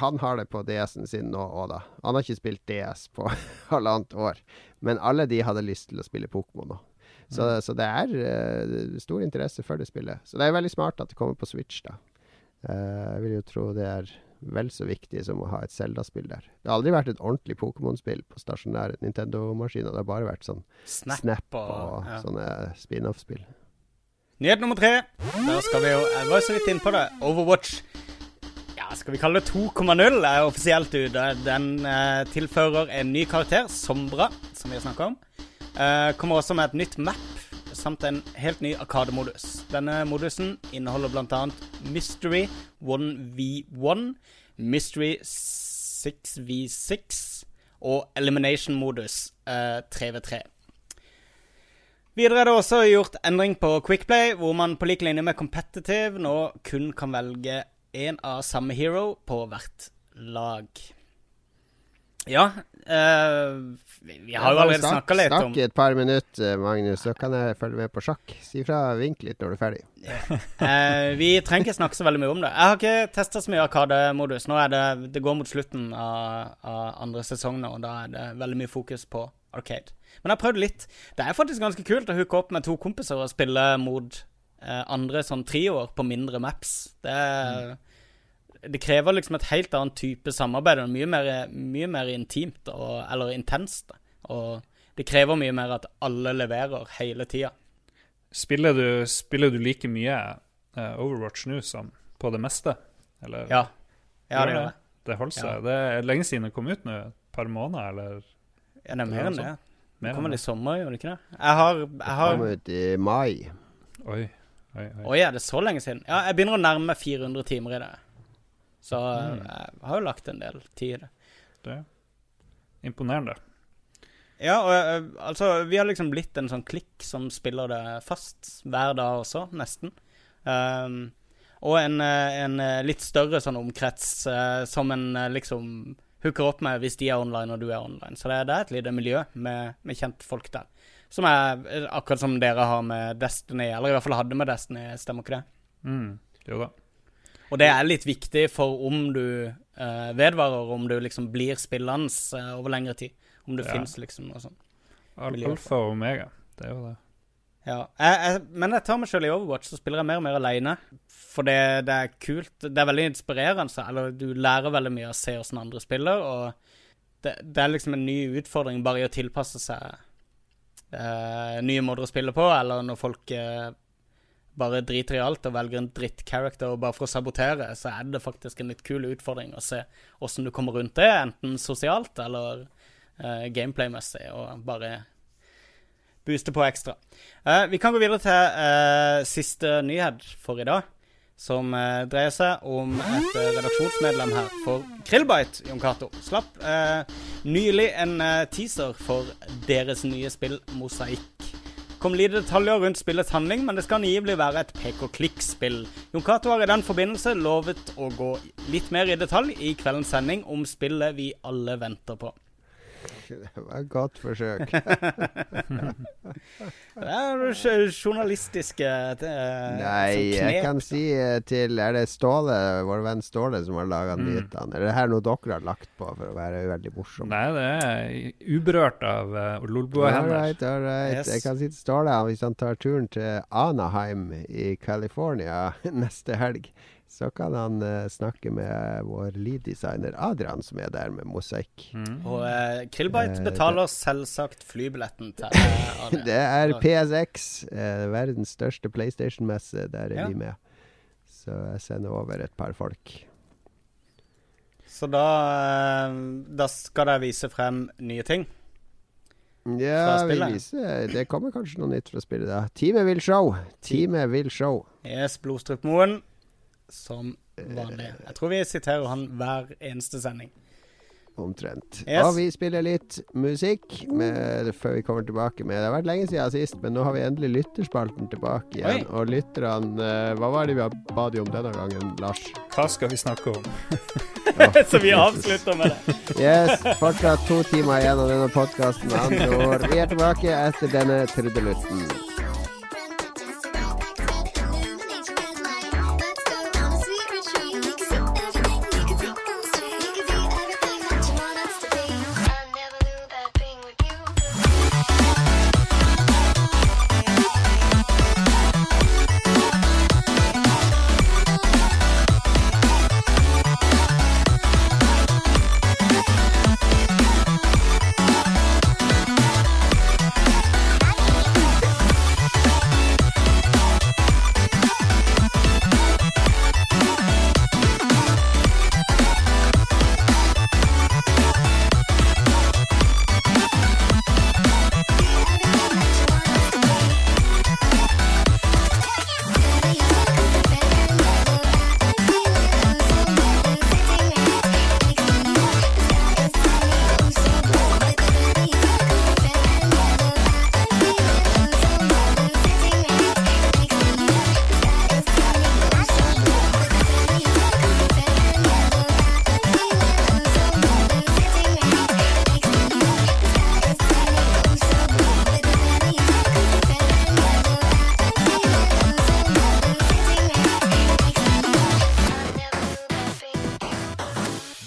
han har det på DS-en sin nå òg, da. Han har ikke spilt DS på *laughs* halvannet år. Men alle de hadde lyst til å spille Pokémon. Så, mm. så, det er uh, stor interesse for det spillet. Så det er veldig smart at det kommer på Switch, da. Uh, jeg vil jo tro det er vel så viktig som å ha et Zelda-spill der. Det har aldri vært et ordentlig Pokémon-spill på stasjonære Nintendo-maskiner. Det har bare vært sånn Snap, Snap og, og ja. sånne spin-off-spill. Nyhet nummer tre. Der skal vi jo Jeg var så vidt innpå det. Overwatch. Skal vi kalle det 2,0 er offisielt ute. Den eh, tilfører en ny karakter, Sombra, som vi har snakka om. Eh, kommer også med et nytt map samt en helt ny Arkademodus. Denne modusen inneholder bl.a. Mystery 1v1, Mystery 6v6 og Elimination-modus eh, 3v3. Videre er det også gjort endring på Quickplay, hvor man på lik linje med Competitive nå kun kan velge én av samme hero på hvert lag. Ja, uh, vi har jo allerede snakka litt om Snakk i et par minutter, Magnus, så kan jeg følge med på sjakk. Si fra vink litt når du er ferdig. uh, vi trenger ikke snakke så veldig mye om det. Jeg har ikke testa så mye Arkade-modus. Nå er det Det går mot slutten av, av andre sesong nå, og da er det veldig mye fokus på Arcade. Men jeg har prøvd litt. Det er faktisk ganske kult å hooke opp med to kompiser og spille mot uh, andre sånn trioer på mindre maps. Det mm det krever liksom et helt annet type samarbeid. Og mye mer, mye mer intimt, og, eller intenst. Og det krever mye mer at alle leverer hele tida. Spiller du, spiller du like mye uh, Overwatch nå som på det meste? Eller? Ja. ja det gjør det. Det holder seg. Ja. Det er lenge siden det kom ut nå. Et par måneder, eller? Ja, det er mer enn det. Det kommer vel i sommer, gjør det ikke det? Jeg har, jeg har... Det kom ut i mai. Oi. Oi, oi. oi, er det så lenge siden? Ja, jeg begynner å nærme meg 400 timer i det. Så mm. jeg har jo lagt en del tid i det. Det er imponerende. Ja, og eh, altså Vi har liksom blitt en sånn klikk som spiller det fast hver dag også, nesten. Um, og en, eh, en, eh, litt større sånn omkrets uh, som en liksom hooker opp med hvis de er online og du er online. Så det, det er et lite miljø med, med kjentfolk der. Som er akkurat som dere har med Destiny, eller i hvert fall hadde med Destiny, stemmer ikke det? Mm, jo da. Og det er litt viktig for om du uh, vedvarer, om du liksom blir spillende uh, over lengre tid. Om det ja. fins liksom noe sånt. Alfa og omega, det er jo det. Ja, jeg, jeg, Men jeg tar meg sjøl i Overwatch, så spiller jeg mer og mer aleine. For det, det, er kult. Det er veldig inspirerende. Eller du lærer veldig mye av å se åssen andre spiller, og det, det, er liksom en ny utfordring bare i å tilpasse seg uh, nye måter å spille på, eller når folk uh, bare driter i alt og velger en drittcharacter bare for å sabotere, så er det faktisk en litt kul utfordring å se åssen du kommer rundt det, enten sosialt eller uh, gameplay-messig, og bare booste på ekstra. Vi kan gå videre til siste nyhet for i dag, som dreier seg om et redaksjonsmedlem her for Krillbite, Jon Cato. Slapp nylig en teaser for deres nye spill Mosaikk kom lite detaljer rundt spillets handling, men det skal angivelig være et pek-og-klikk-spill. Jon Cato har i den forbindelse lovet å gå litt mer i detalj i kveldens sending om spillet vi alle venter på. Det var et godt forsøk. *laughs* det er journalistiske eh, Nei, jeg kan si eh, til Er det Ståle, vår venn Ståle, som har laga mm. nyhetene? Er det her noe dere har lagt på for å være veldig morsom? Nei, det er uberørt av uh, Lolbua-hender. All right, all right. Yes. Jeg kan si til Ståle, hvis han tar turen til Anaheim i California *laughs* neste helg så kan han uh, snakke med vår lead-designer Adrian, som er der med mosaikk. Mm. Og uh, Krillbite uh, betaler selvsagt flybilletten til *laughs* Adrian. det er PSX, verdens største PlayStation-messe. Der er ja. vi med. Så jeg sender over et par folk. Så da, da skal dere vise frem nye ting? Ja, vi viser Det kommer kanskje noe nytt fra spillet. da Teamet vil show. Teamet vil show. Yes, Blodstrupmoen som vanlig. Jeg tror vi siterer han hver eneste sending. omtrent. Yes. Og vi spiller litt musikk med, før vi kommer tilbake med Det har vært lenge siden sist, men nå har vi endelig lytterspalten tilbake igjen. Oi. Og lytterne eh, Hva var det vi ba de om denne gangen, Lars? Hva skal vi snakke om? *laughs* Så vi avslutter med det. Yes, fortsatt to timer igjen av denne podkasten. Med andre ord, vi er tilbake etter denne trudelutten.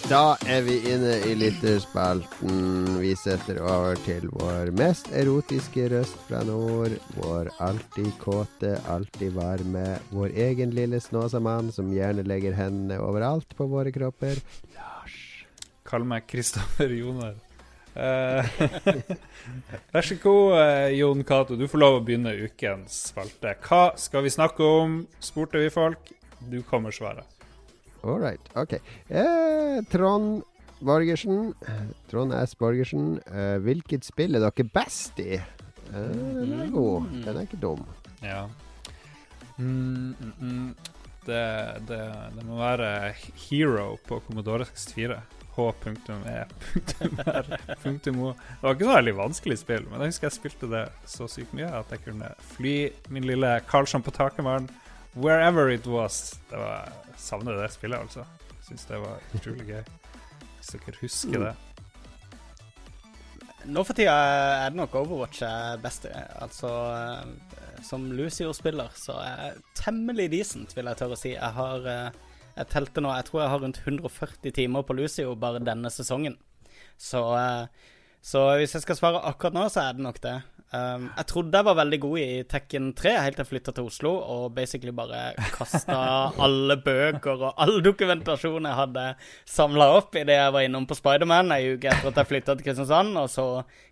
Da er vi inne i lytterspalten. Vi setter over til vår mest erotiske røst fra nord. Vår alltid kåte, alltid varme. Vår egen lille Snåsamann som gjerne legger hendene overalt på våre kropper. Lars. Kall meg Kristoffer Joner. Eh, *laughs* vær så god, eh, Jon Cato. Du får lov å begynne ukens spalte. Hva skal vi snakke om? spurte vi folk. Du kommer svaret. All right. OK. Eh, Trond Borgersen. Trond S. Borgersen. Eh, hvilket spill er dere best i? Eh, den er god. Den er ikke dum. Ja. Mm, mm, mm. Det, det, det må være Hero på Commodore 64. H.E.R. *laughs* Det var ikke så veldig vanskelig spill, men jeg husker jeg spilte det så sykt mye at jeg kunne fly min lille Karlsson på taket wherever it was. Det var, jeg savner det spillet, altså. Syns det var utrolig gøy. Hvis dere husker det. Nå for tida er det nok Overwatch jeg er best. Altså, eh, som Lucio-spiller så er jeg temmelig decent, vil jeg tørre å si. Jeg har eh, Jeg telte nå, jeg tror jeg har rundt 140 timer på Lucio bare denne sesongen. Så, eh, så hvis jeg skal svare akkurat nå, så er det nok det. Um, jeg trodde jeg var veldig god i Tekken 3 helt til jeg flytta til Oslo og basically bare kasta *laughs* alle bøker og all dokumentasjon jeg hadde samla opp idet jeg var innom på Spiderman ei uke etter at jeg flytta til Kristiansand, og så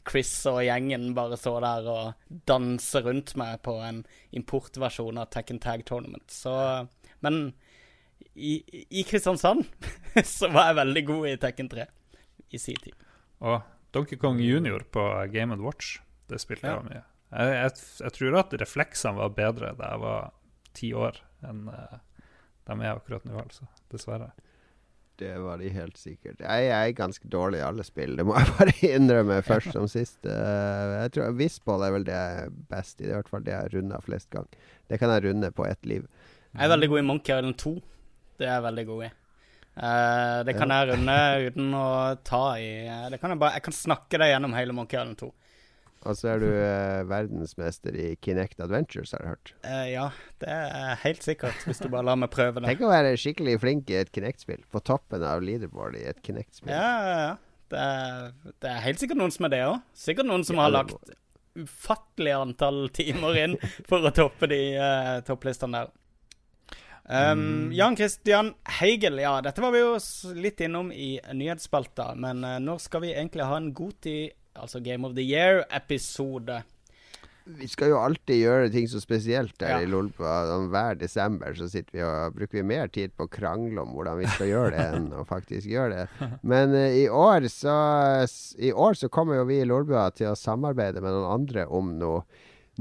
Chris og gjengen bare så der og danse rundt meg på en importversjon av Tekken Tag Tournament. Så Men i, i Kristiansand *laughs* så var jeg veldig god i Tekken 3 i sin tid. Og Donkey Kong Junior på Game Watch. Det spilte Ja. jeg mye. Jeg, jeg, jeg tror at refleksene var bedre da jeg var ti år, enn uh, de er akkurat nå, altså. Dessverre. Det var de helt sikkert. Jeg er ganske dårlig i alle spill, det må jeg *laughs* bare innrømme først som sist. Uh, jeg tror Whistball er vel det jeg er best i. Det er i hvert fall det jeg har runda flest gang. Det kan jeg runde på ett liv. Jeg er veldig god i Monkey Island 2. Det er jeg veldig god i. Uh, det kan jeg runde uten å ta i uh, det kan jeg, bare, jeg kan snakke det gjennom hele Monkey Island 2. Og så er du eh, verdensmester i Kinect Adventures, har jeg hørt. Eh, ja, det er helt sikkert, hvis du bare lar meg prøve det. Tenk å være skikkelig flink i et Kinect-spill. På toppen av leaderboard i et Kinect-spill. Ja, ja, ja. Det er, det er helt sikkert noen som er det òg. Sikkert noen som Ja, har lagt ufattelig antall timer inn for å toppe de uh, topplistene der. Um, Jan Christian Heigel, ja, dette var vi jo litt innom i nyhetsspalta, men uh, nå skal vi egentlig ha en Goti, altså Game of the Year-episode. Vi skal jo alltid gjøre ting så spesielt der Ja. i. Sånn Hver desember så sitter vi og bruker vi mer tid på å krangle om hvordan vi skal gjøre det, enn å faktisk gjøre det. Men uh, i år så I år så kommer jo vi i Lolbua til å samarbeide med noen andre om noe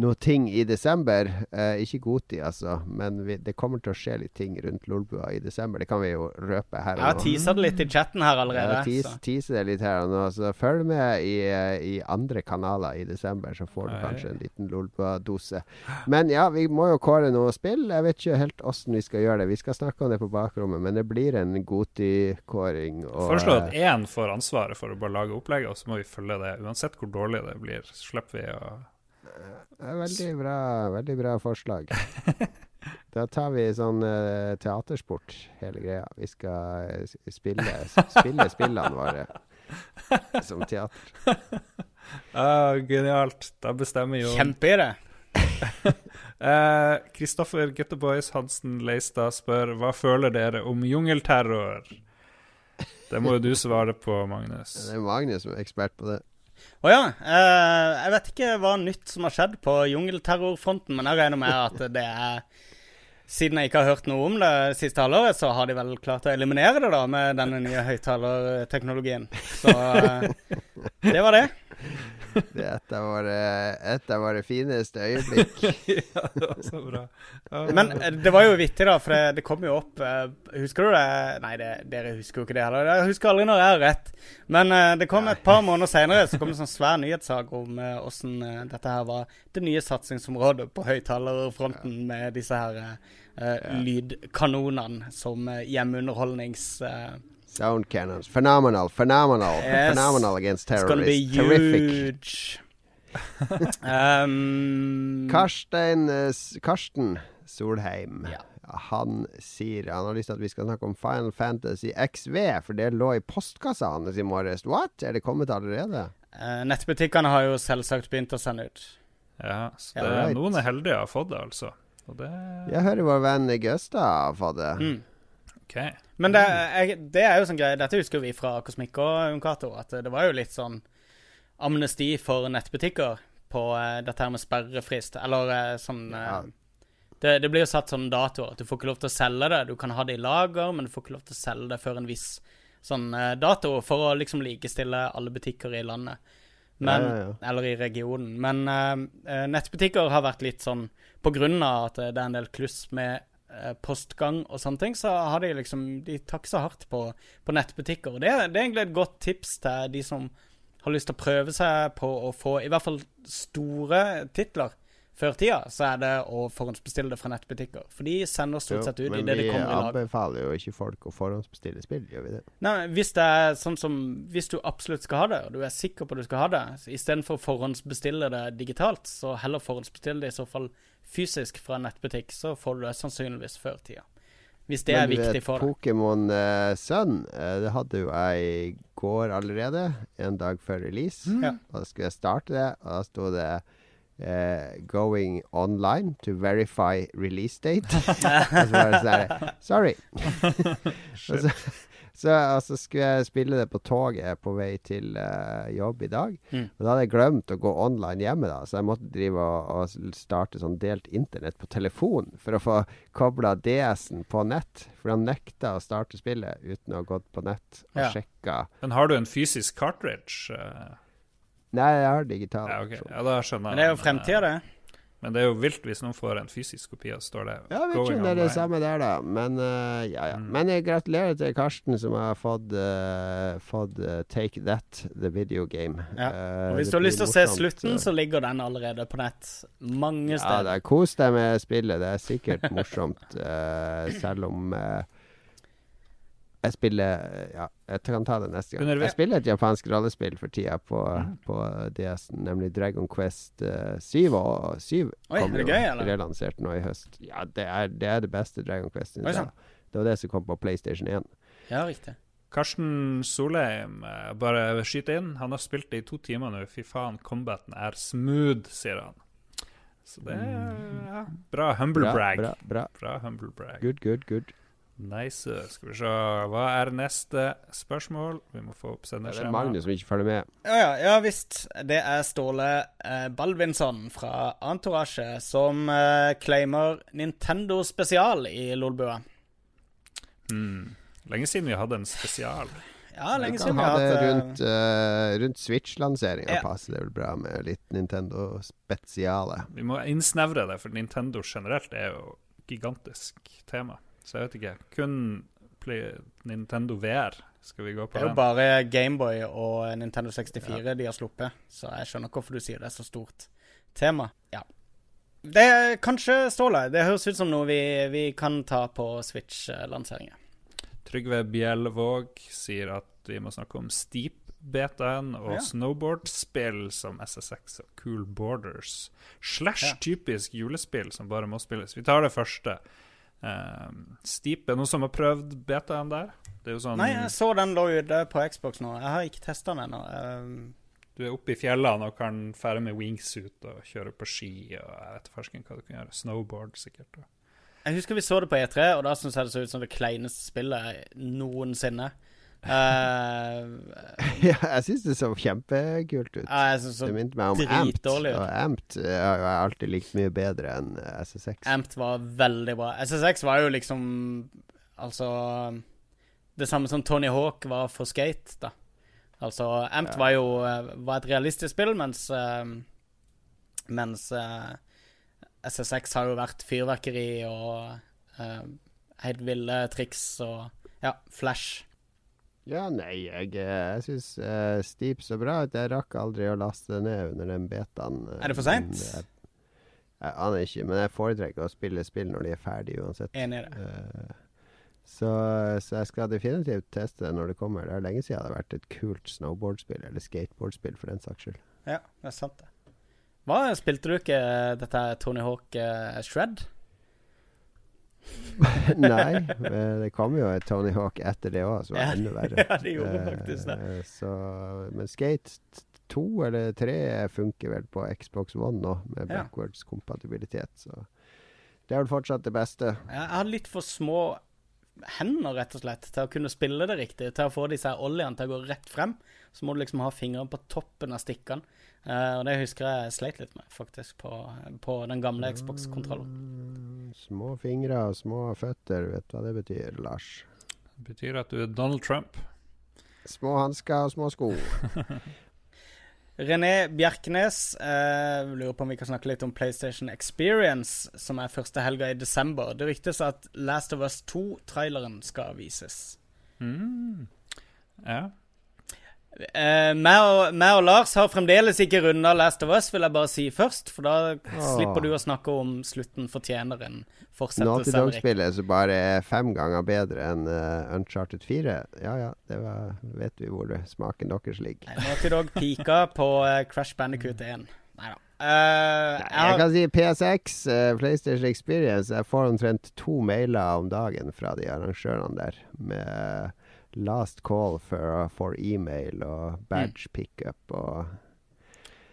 noe ting i desember. Eh, ikke Goti, altså, men vi, det kommer til å skje litt ting rundt Lolbua i desember. Det kan vi jo røpe her Jeg har og nå. teasa det litt i chatten her allerede. Ja, tease, det litt her og nå. Så følg med i, eh, i andre kanaler i desember, så får du Oi. kanskje en liten Lolbua-dose. Men ja, vi må jo kåre noe spill. Jeg vet ikke helt åssen vi skal gjøre det. Vi skal snakke om det på bakrommet, men det blir en Goti-kåring. og, Foreslå at eh, én får ansvaret for å bare lage opplegget, og så må vi følge det. Uansett hvor dårlig det blir, slipper vi å veldig bra, veldig bra forslag. *laughs* Da tar vi sånn uh, teatersport, hele greia. Vi skal eh, spille, *laughs* spille spillene våre som teater. ah, Genialt. Da bestemmer jo Kjempeidé. Kristoffer *laughs* Kristoffer Gutteboys Hansen Leistad spør hva føler dere om jungelterror? Det må jo du svare på, Magnus. Det er Magnus som er ekspert på det. Å ja. eh, jeg vet ikke hva nytt som har skjedd på jungelterrorfronten, men jeg regner med at det er Siden jeg ikke har hørt noe om det siste halvåret, så har de vel klart å eliminere det da med denne nye høyttalerteknologien. Så eh, det var det. Dette var et av våre, et fineste øyeblikk. *laughs* ja, det var så bra. Ja, Men eh, det var jo vittig, da, for det, det kom jo opp eh, Husker du det? Nei, det, dere husker jo ikke det heller. Jeg husker aldri når jeg har rett. Men det kom et par måneder senere så kom det en sånn svær nyhetssak om hvordan åssen dette her var det nye satsingsområdet på høyttalerfronten med disse her eh, eh, lydkanonene som eh, hjemmeunderholdnings... eh, Sound cannons. Phenomenal, phenomenal. Yes. Phenomenal against It's gonna be terrorists. Terrific. *laughs* um, Karsten, Karsten Solheim. Ja. Han sier han har lyst til at vi skal snakke om Final Fantasy XV, for det lå i postkassa hans i morges. What? Er det kommet allerede? Uh, nettbutikkene har jo selvsagt begynt å sende ut. ja, så Ja, det, right. noen er heldige og har fått det, altså. Det Jeg hører vår venn Gøsta har det. Mm. OK. Men det, jeg, det er jo sånn greie Dette husker vi fra Kosmikk og Uncato. At det var jo litt sånn amnesti for nettbutikker på eh, dette her med sperrefrist. Eller eh, sånn eh, Ja. det, det blir jo satt sånn datoer. at Du får ikke lov til å selge det. Du kan ha det i lager, men du får ikke lov til å selge det før en viss sånn eh, dato. For å liksom likestille alle butikker i landet. Men, Ja, ja, ja. Eller i regionen. Men eh, nettbutikker har vært litt sånn På grunn av at det er en del kluss med uh, postgang og sånne ting, så har de liksom De tar ikke så hardt på, på nettbutikker. Og det, det er egentlig et godt tips til de som har lyst til å prøve seg på å få i hvert fall store titler før tida, så er det å forhåndsbestille det fra nettbutikker. For de sender stort sett ut i det de kommer i lag. Men vi anbefaler jo ikke folk å forhåndsbestille spill, gjør vi det? Nei, hvis det er sånn som Hvis du absolutt skal ha det, og du er sikker på at du skal ha det, istedenfor å forhåndsbestille det digitalt, så heller forhåndsbestille det i så fall fysisk fra nettbutikk, så får du det sannsynligvis før tida. Hvis det er Men du viktig for deg. Pokémon uh, Sun, uh, det hadde jo jeg i går allerede, en dag før release. Og da skulle jeg starte det, og da sto det eh, 'Going online to verify release date'. *laughs* og så var det sånn Sorry. *laughs* og, så, så, og så skulle jeg spille det på toget på vei til uh, jobb i dag. Mm. Og da hadde jeg glemt å gå online hjemme, da, så jeg måtte drive og, og starte sånn delt internett på telefon for å få kobla DS-en på nett. For han nekta å starte spillet uten å ha gått på nett og Ja. sjekka. Men har du en fysisk cartridge? eh? Nei, jeg har digital. Ja, okay. Ja, da skjønner jeg. Men det er jo Men, fremtida, det. eh, Men det er jo vilt hvis noen får en fysisk kopi, og står det Ja, vi vet ikke om det er det samme der, da. Men uh, ja, ja. Mm. Men jeg gratulerer til Karsten, som har fått, uh, fått uh, Take That, the video game. Ja. Eh, Og hvis du har lyst til å se slutten, eh. så ligger den allerede på nett mange steder. Ja, da, kos deg med spillet. Det er sikkert morsomt, *laughs* eh, selv om eh, jeg spiller Ja, jeg kan ta det neste gang. Jeg spiller et japansk rollespill for tida på, Mm. på DS-en, nemlig Dragon Quest uh, 7. Og 7 Oi, kom jo gøy, relansert nå i høst. Ja, det er det, er det beste Dragon Quest. Oi, sånn. Det var det som kom på PlayStation 1. Ja, riktig. Karsten Solheim, eh, bare skyte inn. Han har spilt det i to timer nå. Fy faen, combaten er smooth, sier han. Så det er ja, bra humble Bra, brag. bra, bra. Bra humble brag. Good, good, good. Nice. Skal vi se. Hva er neste spørsmål? Vi må få opp Det er sendeskjema. Magnus som ikke følger med. Ja, ja, ja visst. Det er Ståle eh, Balvinsson fra Entourage som eh, claimer Nintendo spesial i Lolbua. Mm. Lenge siden vi hadde en spesial. Ja, lenge siden vi hadde har hatt rundt, uh, rundt Switch-lanseringa. Ja. Passer det vel bra med litt Nintendo spesiale. Vi må innsnevre det, for Nintendo generelt er jo gigantisk tema. Så jeg vet ikke. Kun Nintendo VR. Skal vi gå på Det er jo den? bare Gameboy og Nintendo 64 de har sluppet, så jeg skjønner hvorfor du sier det er så stort tema. Ja. Det er kanskje Ståle. Det høres ut som noe vi, vi kan ta på Switch-lanseringen. Trygve Bjellvåg sier at vi må snakke om Steep-betaen og Ja. snowboard-spill som SSX og Cool Borders. Slash typisk julespill som bare må spilles. Vi tar det første. Um, Steep, er det noen som har prøvd betaen der? Er sånn Nei, jeg så den lå ute på Xbox nå. Jeg har ikke testa den ennå. Um, Du er oppe i fjellene og kan fære med wingsuit og kjøre på ski og jeg vet hva du kan gjøre. Snowboard, sikkert. jeg husker vi så det på E3, og da syntes jeg det så ut som det kleineste spillet noensinne. Uh, *laughs* ja, jeg syns det så kjempekult ut. jeg synes så Det minte meg om Amped. Og Amped eh, har jeg alltid likt mye bedre enn eh, SSX. Amped var veldig bra. SSX var jo liksom Altså Det samme som Tony Hawk var for skate, da. Altså, Amped Ja. var jo eh, var et realistisk spill, mens eh, Mens eh, SSX har jo vært fyrverkeri og eh, helt ville triks og Ja, Flash. Ja, nei, jeg, eh, jeg syns uh, Steep så bra ut. Jeg rakk aldri å laste det ned under den betaen. Uh, Er det for seint? Jeg, jeg aner ikke, men jeg foretrekker å spille spill når de er ferdige uansett. Enig i det. Uh, så, så jeg skal definitivt teste det når det kommer. Det er lenge siden det har vært et kult snowboardspill, eller skateboardspill for den saks skyld. Ja, det er sant, det. Hva spilte du ikke dette Tony Hawk uh, Shred? *laughs* Nei, eh, det kom jo et Tony Hawk etter det òg, som var enda verre. *laughs* ja, det gjorde faktisk det. Eh, Så, men Skate 2 eller 3 funker vel på Xbox One nå, med backwards kompatibilitet. Så det er vel fortsatt det beste. Jeg har litt for små hender, rett og slett, til å kunne spille det riktig. Til å få disse oljene til å gå rett frem. Så må du liksom ha fingrene på toppen av stikkene. Uh, og det husker jeg sleit litt med, faktisk, på, på den gamle Xbox-kontrollen. Mm, Små fingre og små føtter, vet du hva det betyr, Lars? Det betyr at du er Donald Trump. Små hansker og små sko. *laughs* René Bjerknes eh, lurer på om vi kan snakke litt om PlayStation Experience, som er første helga i desember. Det ryktes at Last of Us 2-traileren skal vises. Mm. Ja. Eh, meg, og, meg og Lars har fremdeles ikke runda Last of Us, vil jeg bare si først. For da slipper du å snakke om slutten fortjener en Naughty fortsettelse. Henrik. Dog-spillet som bare er fem ganger bedre enn uh, Uncharted 4. Ja ja, det var, vet vi hvor det, smaken deres ligger. Nå Naughty Dog pika *laughs* på uh, Crash Bandicoot 1. Nei da. Uh, Nei, jeg kan si PSX, eh, PlayStation Experience. Jeg får omtrent to mailer om dagen fra de arrangørene der. Med last call for, for e-mail og badge pickup og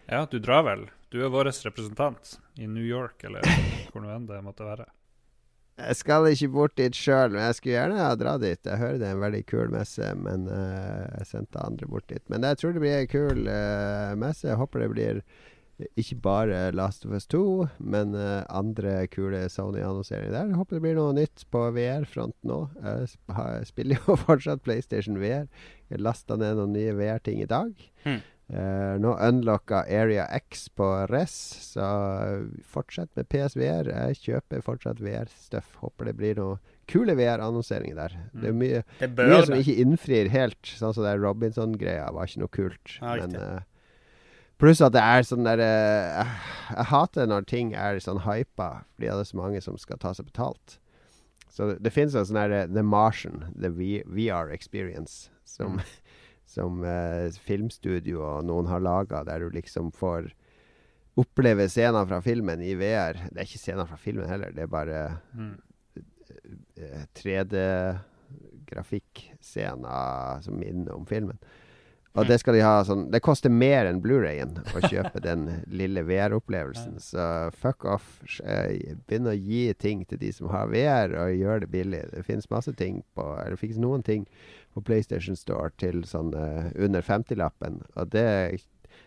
ja, du drar vel. Du er vår representant i New York, eller *laughs* hvor nå enn det måtte være. Jeg skal ikke bort dit sjøl, men jeg skulle gjerne ha dratt dit. Jeg hører det er en veldig kul messe, men uh, jeg sendte andre bort dit. Men jeg tror det blir en kul uh, messe. Jeg håper det blir ikke bare Last of Us 2, men uh, andre kule Sony-annonseringer der. Håper det blir noe nytt på VR-fronten òg. Jeg sp- spiller jo *laughs* fortsatt PlayStation VR. Jeg lasta ned noen nye VR-ting i dag. Hmm. Uh, nå unlocka Area X på Res, så fortsett med PSVR. Jeg kjøper fortsatt VR-stuff. Håper det blir noe kule VR-annonseringer der. Det er mye, det mye som ikke innfrir helt. Sånn som det Robinson-greia var ikke noe kult. Ja, men riktig. Pluss at det er sånn der eh, jeg, jeg hater når ting er sånn hypa, fordi det er så mange som skal ta seg betalt. Så det, det finnes en sånn der eh, The Martian, The VR Experience, som, *laughs* som uh, filmstudio og noen har laga, der du liksom får oppleve scener fra filmen i VR. Det er ikke scener fra filmen heller, det er bare Mm. eh, 3D-grafikkscener som minner om filmen. Og det skal de ha sånn Det koster mer enn Blu-rayen å kjøpe den lille VR-opplevelsen. *laughs* Så fuck off. Eh, Begynn å gi ting til de som har VR, og gjør det billig. Det finnes masse ting på Eller finnes noen ting på PlayStation Store til sånn uh, under 50-lappen. Og det,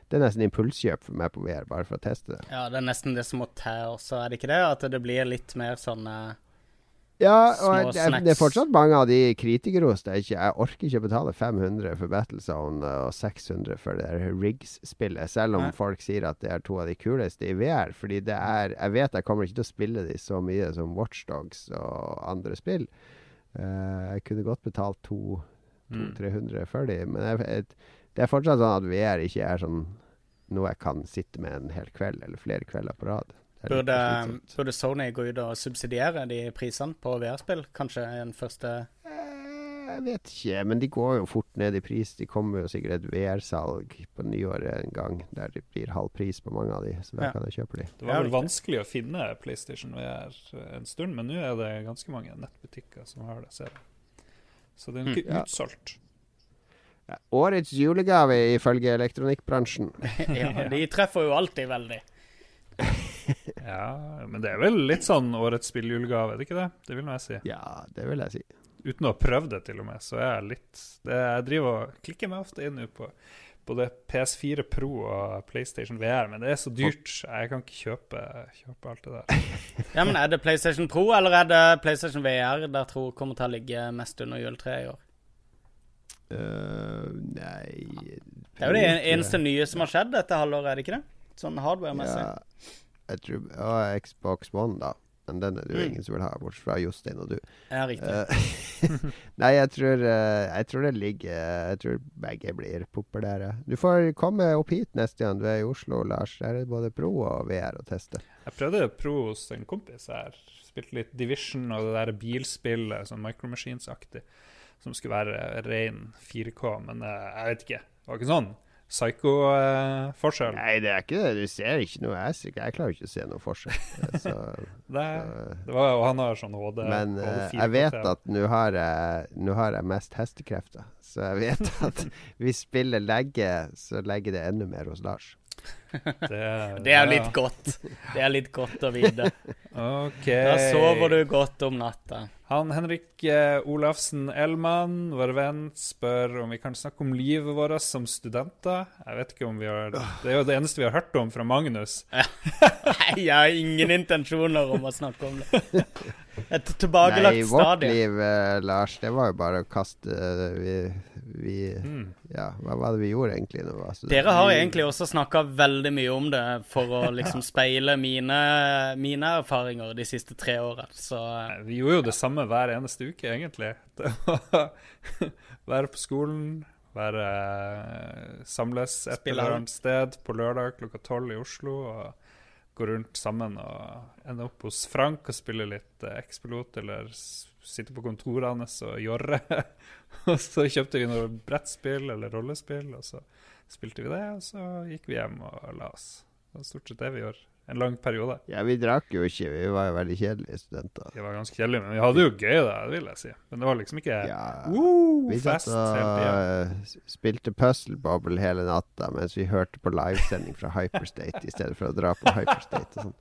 det er nesten impulskjøp for meg på VR, bare for å teste det. Ja, det er nesten det som må til også, er det ikke det? At det blir litt mer sånn eh, Ja, og det det er fortsatt mange av de kritikere hos deg. Jeg orker ikke betale 500 for Battlezone og 600 for det der Rigs-spillet, selv om Nei. folk sier at det er to av de kuleste i VR. Fordi det er Jeg vet jeg kommer ikke til å spille de så mye som Watchdogs og andre spill. Uh, jeg kunne godt betalt Mm. 200-300 for de, men jeg, jeg, det er fortsatt sånn at VR ikke er sånn noe jeg kan sitte med en hel kveld eller flere kvelder på rad. Burde, burde Sony gå ut og subsidiere de prisene på VR-spill? Kanskje en første Eh, Jeg vet ikke, men de går jo fort ned i pris. De kommer jo sikkert et VR-salg på nyåret en gang der det blir halv pris på mange av de, så da Ja. kan jeg kjøpe de. Det var vel vanskelig å finne PlayStation VR en stund, men nå er det ganske mange nettbutikker som har det. Ser jeg. Så det er ikke Ja. utsolgt. Ja, årets julegave ifølge elektronikkbransjen. *laughs* Ja, de treffer jo alltid veldig. *laughs* Ja, men det er vel litt sånn årets spilljulegave, er det ikke det? Det vil nå jeg si. Ja, det vil jeg si. Uten å ha prøvd det, til og med, så er jeg litt det, Jeg driver og klikker meg ofte inn på både PS4 Pro og PlayStation VR, men det er så dyrt. Jeg kan ikke kjøpe, kjøpe alt det der. *laughs* Ja, men Er det PlayStation Pro eller er det PlayStation VR der tror kommer til å ligge mest under juletreet i år? Uh, nei Det er jo det eneste nye som har skjedd dette halvåret, er det ikke det? Sånn hardware-messig. Ja, jeg tror ja, Xbox One, da. Men den er det jo Mm. ingen som vil ha, bortsett fra Jostein og du. Ja, riktig. Eh, *laughs* Nei, jeg tror, eh, jeg tror det ligger Jeg tror begge blir populære. Du får komme opp hit neste gang du er i Oslo, Lars. Der er det både Pro og VR å teste. Jeg prøvde Pro hos en kompis her. Spilte litt Division og det der bilspillet, sånn Micro Machines-aktig, som skulle være ren 4K, men eh, jeg vet ikke. Det var ikke sånn psycho-forskjell. Nei, det er ikke det. Du ser ikke noe. Jeg, jeg klarer ikke å se noe forskjell. *laughs* Så, det, så, det var, jo han har sånn HD. men 4K jeg vet at nå har jeg, nå har jeg mest hestekrefter. Så jeg vet *laughs* at hvis spillet legger, så legger det enda mer hos Lars. *laughs* det, Det er jo litt godt. Det er litt godt å vite. Okay. Da sover du godt om natta. Han Henrik eh, Olafsen Elman, vår venn, spør om vi kan snakke om livet vårt som studenter. Jeg vet ikke om vi har Det er jo det eneste vi har hørt om fra Magnus. *laughs* Nei, jeg har ingen intensjoner om å snakke om det. *laughs* Et Nei, tilbakelagt vårt stadion. liv, eh, Lars, det var jo bare å kaste eh, Vi, vi Mm. Ja, hva var det vi gjorde egentlig nå? vi? Dere har Vi- egentlig også snakka veldig mye om det for å liksom speile mine, mine erfaringer de siste tre åra. Så Vi gjorde jo det samme hver eneste uke, egentlig. Det var *laughs* Være på skolen, være samles et eller annet sted på lørdag klokka tolv i Oslo. og Gå rundt sammen og ende opp hos Frank og spille litt eh, X-pilot, eller sitte på kontoret hans og jorre. *laughs* og så kjøpte vi noe brettspill eller rollespill, og så spilte vi det, og så gikk vi hjem og la oss. Det var stort sett det vi gjorde. En lang periode. Ja, vi drakk jo ikke. Vi var jo veldig kjedelige studenter. Vi var ganske kjedelige, men vi hadde jo gøy, da, det vil jeg si. Men det var liksom ikke Ja. Woo, fest hele tida. uh, spilte Puzzle Bobble hele natta mens vi hørte på livesending fra Hyperstate i stedet for å dra på Hyperstate og sånn.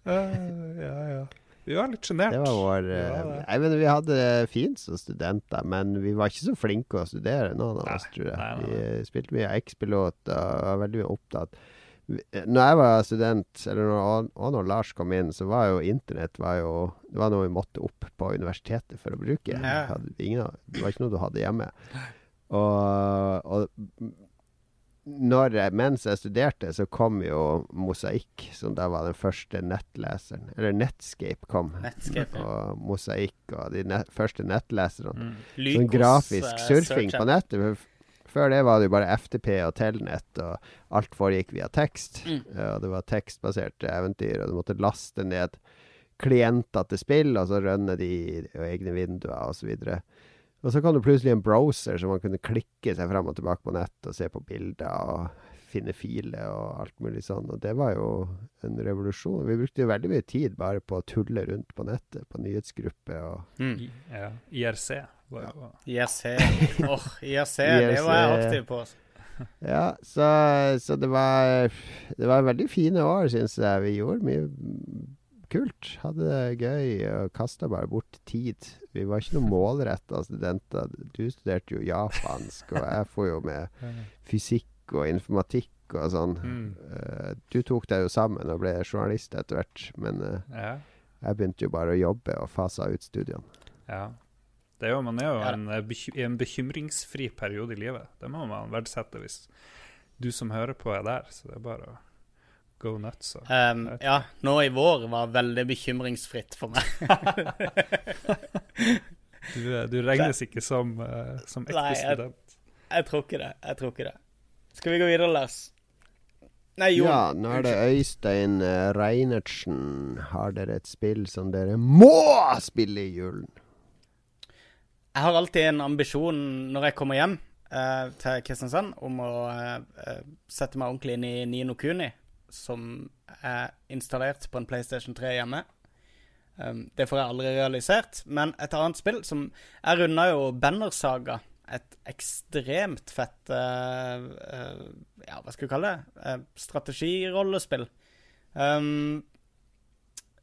*laughs* ja, ja. Vi var litt sjenert. Det var vår Vi uh. Nei, men Vi hadde det fint som studenter, men vi var ikke så flinke å studere, noen av oss, tror jeg. Vi uh, spilte mye X-pilot og var veldig opptatt. Når jeg var student, eller når, og når Lars kom inn, så var jo internett var jo, Det var noe vi måtte opp på universitetet for å bruke. Hadde, ingen, det var ikke noe du hadde hjemme. Og, og når mens jeg studerte, så kom jo Mosaikk, som da var den første nettleseren. Eller Netscape kom. Netscape, ja. Og Mosaikk og de net, første nettleserne. Mm. Sånn grafisk eh, surfing på nettet. Før det var det jo bare FTP og Telnett, og alt foregikk via tekst. Mm. Og det var tekstbaserte eventyr, og du måtte laste ned klienter til spill, og så rønne de i egne vinduer, og så videre. Og så kom det plutselig en browser, som man kunne klikke seg frem og tilbake på nett og se på bilder og finne filer og alt mulig sånn. Og det var jo en revolusjon. Vi brukte jo veldig mye tid bare på å tulle rundt på nettet, på nyhetsgrupper og Mm. I- Ja, IRC var jo IRC. Oh, IRC, det *laughs* var jeg aktiv på. Ja, så, så det var Det var veldig fine år, syns jeg. Vi gjorde mye kult. Hadde det gøy og kasta bare bort tid. Vi var ikke noe *laughs* målretta studenter. Du studerte jo japansk, og jeg får jo med fysikk og informatikk og sånn. Mm. Eh, du tok deg jo sammen og ble journalist etter hvert, men eh, Ja. Jeg begynte jo bare å jobbe og fasa ut studiene. Ja. Det er jo, man er jo Ja. en, eh, i en bekymringsfri periode i livet. Det må man verdsette hvis du som hører på, er der. Så det er bare å go nuts. Og. Um, ja, nå i vår var veldig bekymringsfritt for meg. *laughs* Du, du regnes ikke som, uh, som ekte student. Nei, jeg- Jeg tror ikke det. Jeg tror ikke det. Skal vi gå videre, Lars? Nei, Jon. Ja, nå er det Øystein eh, Reinertsen. Har dere et spill som dere må spille i julen? Jeg har alltid en ambisjon når jeg kommer hjem eh, til Kristiansand, om å eh, eh, sette meg ordentlig inn i Nino Kuni, som er installert på en PlayStation 3 hjemme. Um, det får jeg aldri realisert. Men et annet spill som Jeg runda jo Bannersaga. Et ekstremt fett uh, uh, Ja, hva skal vi kalle det? Uh, strategirollespill. Um,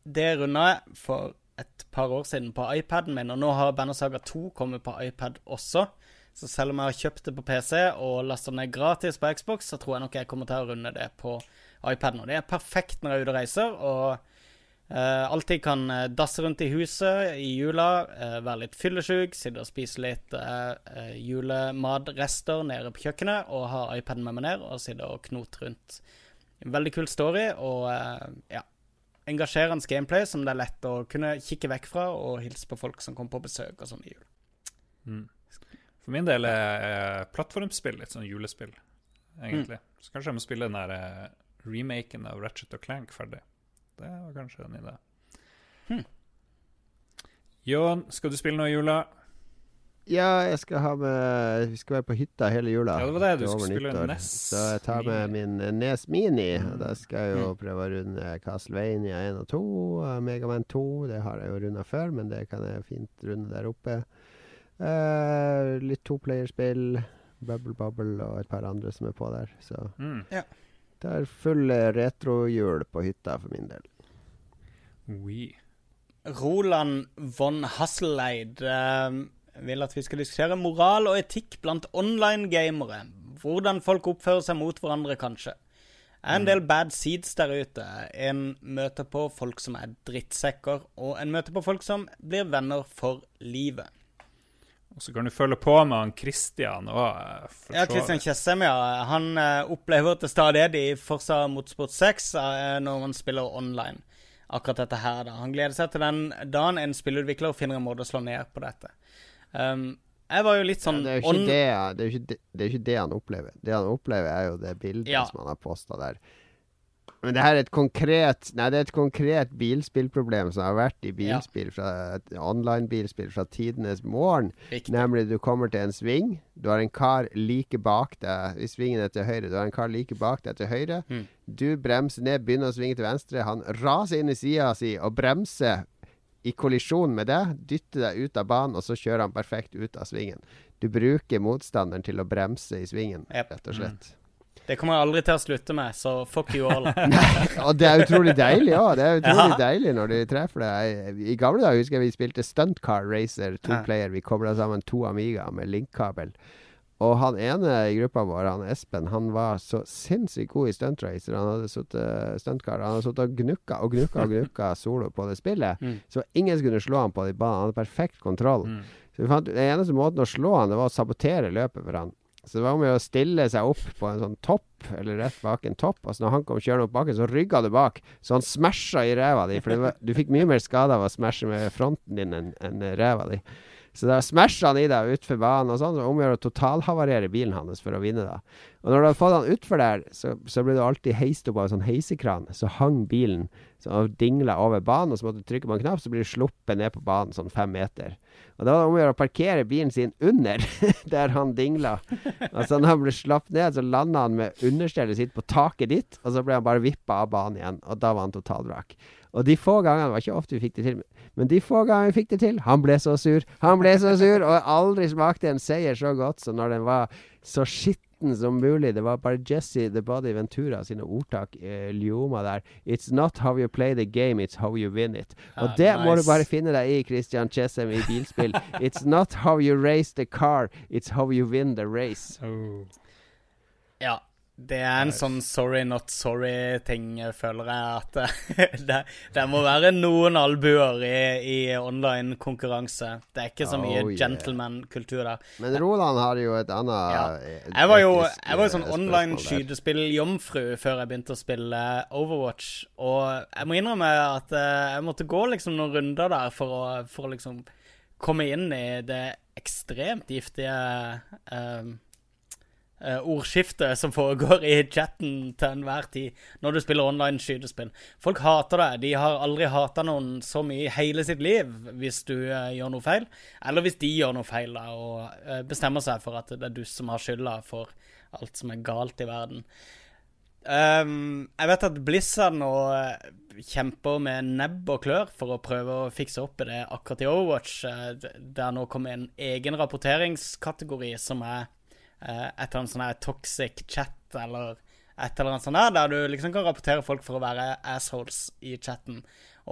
det runda jeg for et par år siden på iPaden min, og nå har Bannersaga 2 kommet på iPad også. Så selv om jeg har kjøpt det på PC og lasta ned gratis på Xbox, så tror jeg nok jeg kommer til å runde det på iPaden. Og det er perfekt når jeg er ute og reiser, og eh, alltid kan eh, dasse rundt i huset i jula, uh, være litt fyllesyk, sitte og spise litt uh, julematrester nede på kjøkkenet, og ha iPaden med meg ned og sitte og knote rundt. En veldig kul story, og ja engasjerende gameplay som det er lett å kunne kikke vekk fra og hilse på folk som kommer på besøk og sånn i jul. Mm. For min del er plattformspill litt sånn julespill, egentlig. Så kanskje jeg må spille den der remaken av Ratchet og Clank ferdig. Det var kanskje en idé. Hmm. Jon, skal du spille noe i jula? Ja, jeg skal ha med Vi skal være på hytta hele jula. Ja, det var det. Du skulle spille nyttår. NES Så jeg tar med min Nes Mini. Og Mm. da skal jeg jo prøve å runde Castlevania 1 og 2. Megaman 2. Det har jeg jo runda før, men det kan jeg fint runde der oppe. Uh, litt toplayerspill. Bubble Bubble og et par andre som er på der. Så Mm. det er full eh, retrohjul på hytta for min del. Oui. Roland von Hasseleid uh, vil at vi skal diskutere moral og etikk blant online-gamere. Hvordan folk oppfører seg mot hverandre, kanskje. Det er en del bad seeds der ute. En møter på folk som er drittsekker, og en møter på folk som blir venner for livet. Og så kan du følge på med han Christian òg. Ja, Kristian Kjessem, ja. Han uh, opplever til stadighet i Forsa Motorsport 6 uh, når man spiller online. Akkurat dette her, da. Han gleder seg til den dagen en spillutvikler finner en måte å slå ned på dette. Um, jeg var jo litt sånn det, er jo ikke det, det, er jo ikke det, det er jo ikke det han opplever. Det han opplever, er jo det bildet Ja. som han har posta der. Men det her er et konkret Nei, det er et konkret bilspillproblem som har vært i bilspill fra online-bilspill fra tidenes morgen. Riktig. Nemlig du kommer til en sving, du har en kar like bak deg i svingen er til høyre. Du har en kar like bak deg til høyre. Mm. Du bremser ned, begynner å svinge til venstre. Han raser inn i sida si og bremser i kollisjon med deg, dytter deg ut av banen, og så kjører han perfekt ut av svingen. Du bruker motstanderen til å bremse i svingen, Yep. rett og slett. Det kommer jeg aldri til å slutte med, så fuck you all. *laughs* Og det er utrolig deilig òg. Det er *laughs* utrolig Ja. deilig når de treffer deg. I gamle dager husker jeg vi spilte Stunt Car Racer, to Ja. player. Vi kobla sammen to Amiga med linkkabel. Og han ene i gruppa vår, han Espen, han var så sinnssykt god i stunt racer. Han hadde sittet stuntcar. Han hadde sittet og gnukka og gnukka og *laughs* gnukka solo på det spillet. Mm. Så ingen skulle slå han på de banene. Han hadde perfekt kontroll. Mm. Så vi fant Den eneste måten å slå han, det var å sabotere løpet for han. Så det var med å stille seg opp på en sånn topp, eller rett bak en topp. Og så når han kom kjørende opp bakken, så rygga du bak. Så han smasha i ræva di. For var, du fikk mye mer skade av å smashe med fronten din enn en ræva di. Så da smasher han i deg utfor banen og sånn. Så omgjør å totalhavarere bilen hans for å vinne, da. Og når du hadde fått han utfor der, så, så ble du alltid heist opp av en sånn heisekran. Så hang bilen og dingla over banen, og så måtte du trykke på en knapp, så blir du sluppet ned på banen sånn fem meter. Og da var det om å gjøre å parkere bilen sin under *laughs* der han dingla. Altså når han ble slapp ned, så landa han med understellet sitt på taket ditt, og så ble han bare vippa av banen igjen, og da var han totalvrak. Og de få gangene, det var ikke ofte vi fikk det til, men de få gangene vi fikk det til, han ble så sur. Han ble så sur, og aldri smakte en seier så godt som når den var så skitten som mulig. Det var bare Jesse The Body Ventura sine ordtak eh, ljoma der. It's not how you play the game, it's how you win it. Og Ah, det må du bare finne deg i, Christian Chessem, i bilspill. It's not how you race the car, it's how you win the race. Oh. Det er en sånn sorry not sorry-ting, føler jeg. At *laughs* det, det, må være noen albuer i, i online konkurranse. Det er ikke så mye oh, yeah. gentleman-kultur der. Men Roland har jo et annet ja. Jeg var jo jeg var sånn online skytespill-jomfru før jeg begynte å spille Overwatch. Og jeg må innrømme at eh, jeg måtte gå liksom noen runder der for å, for å liksom komme inn i det ekstremt giftige um, ordskiftet som foregår i chatten til enhver tid når du spiller online skytespill. Folk hater det. De har aldri hata noen så mye i hele sitt liv hvis du uh, gjør noe feil. Eller hvis de gjør noe feil da, og uh, bestemmer seg for at det er du som har skylda for alt som er galt i verden. Um, jeg vet at Blizzard nå kjemper med nebb og klør for å prøve å fikse opp i det akkurat i Overwatch. Det har nå kommet en egen rapporteringskategori som er Eh, et eller annet sånn her toxic chat eller et eller annet sånt der, der du liksom kan rapportere folk for å være assholes i chatten.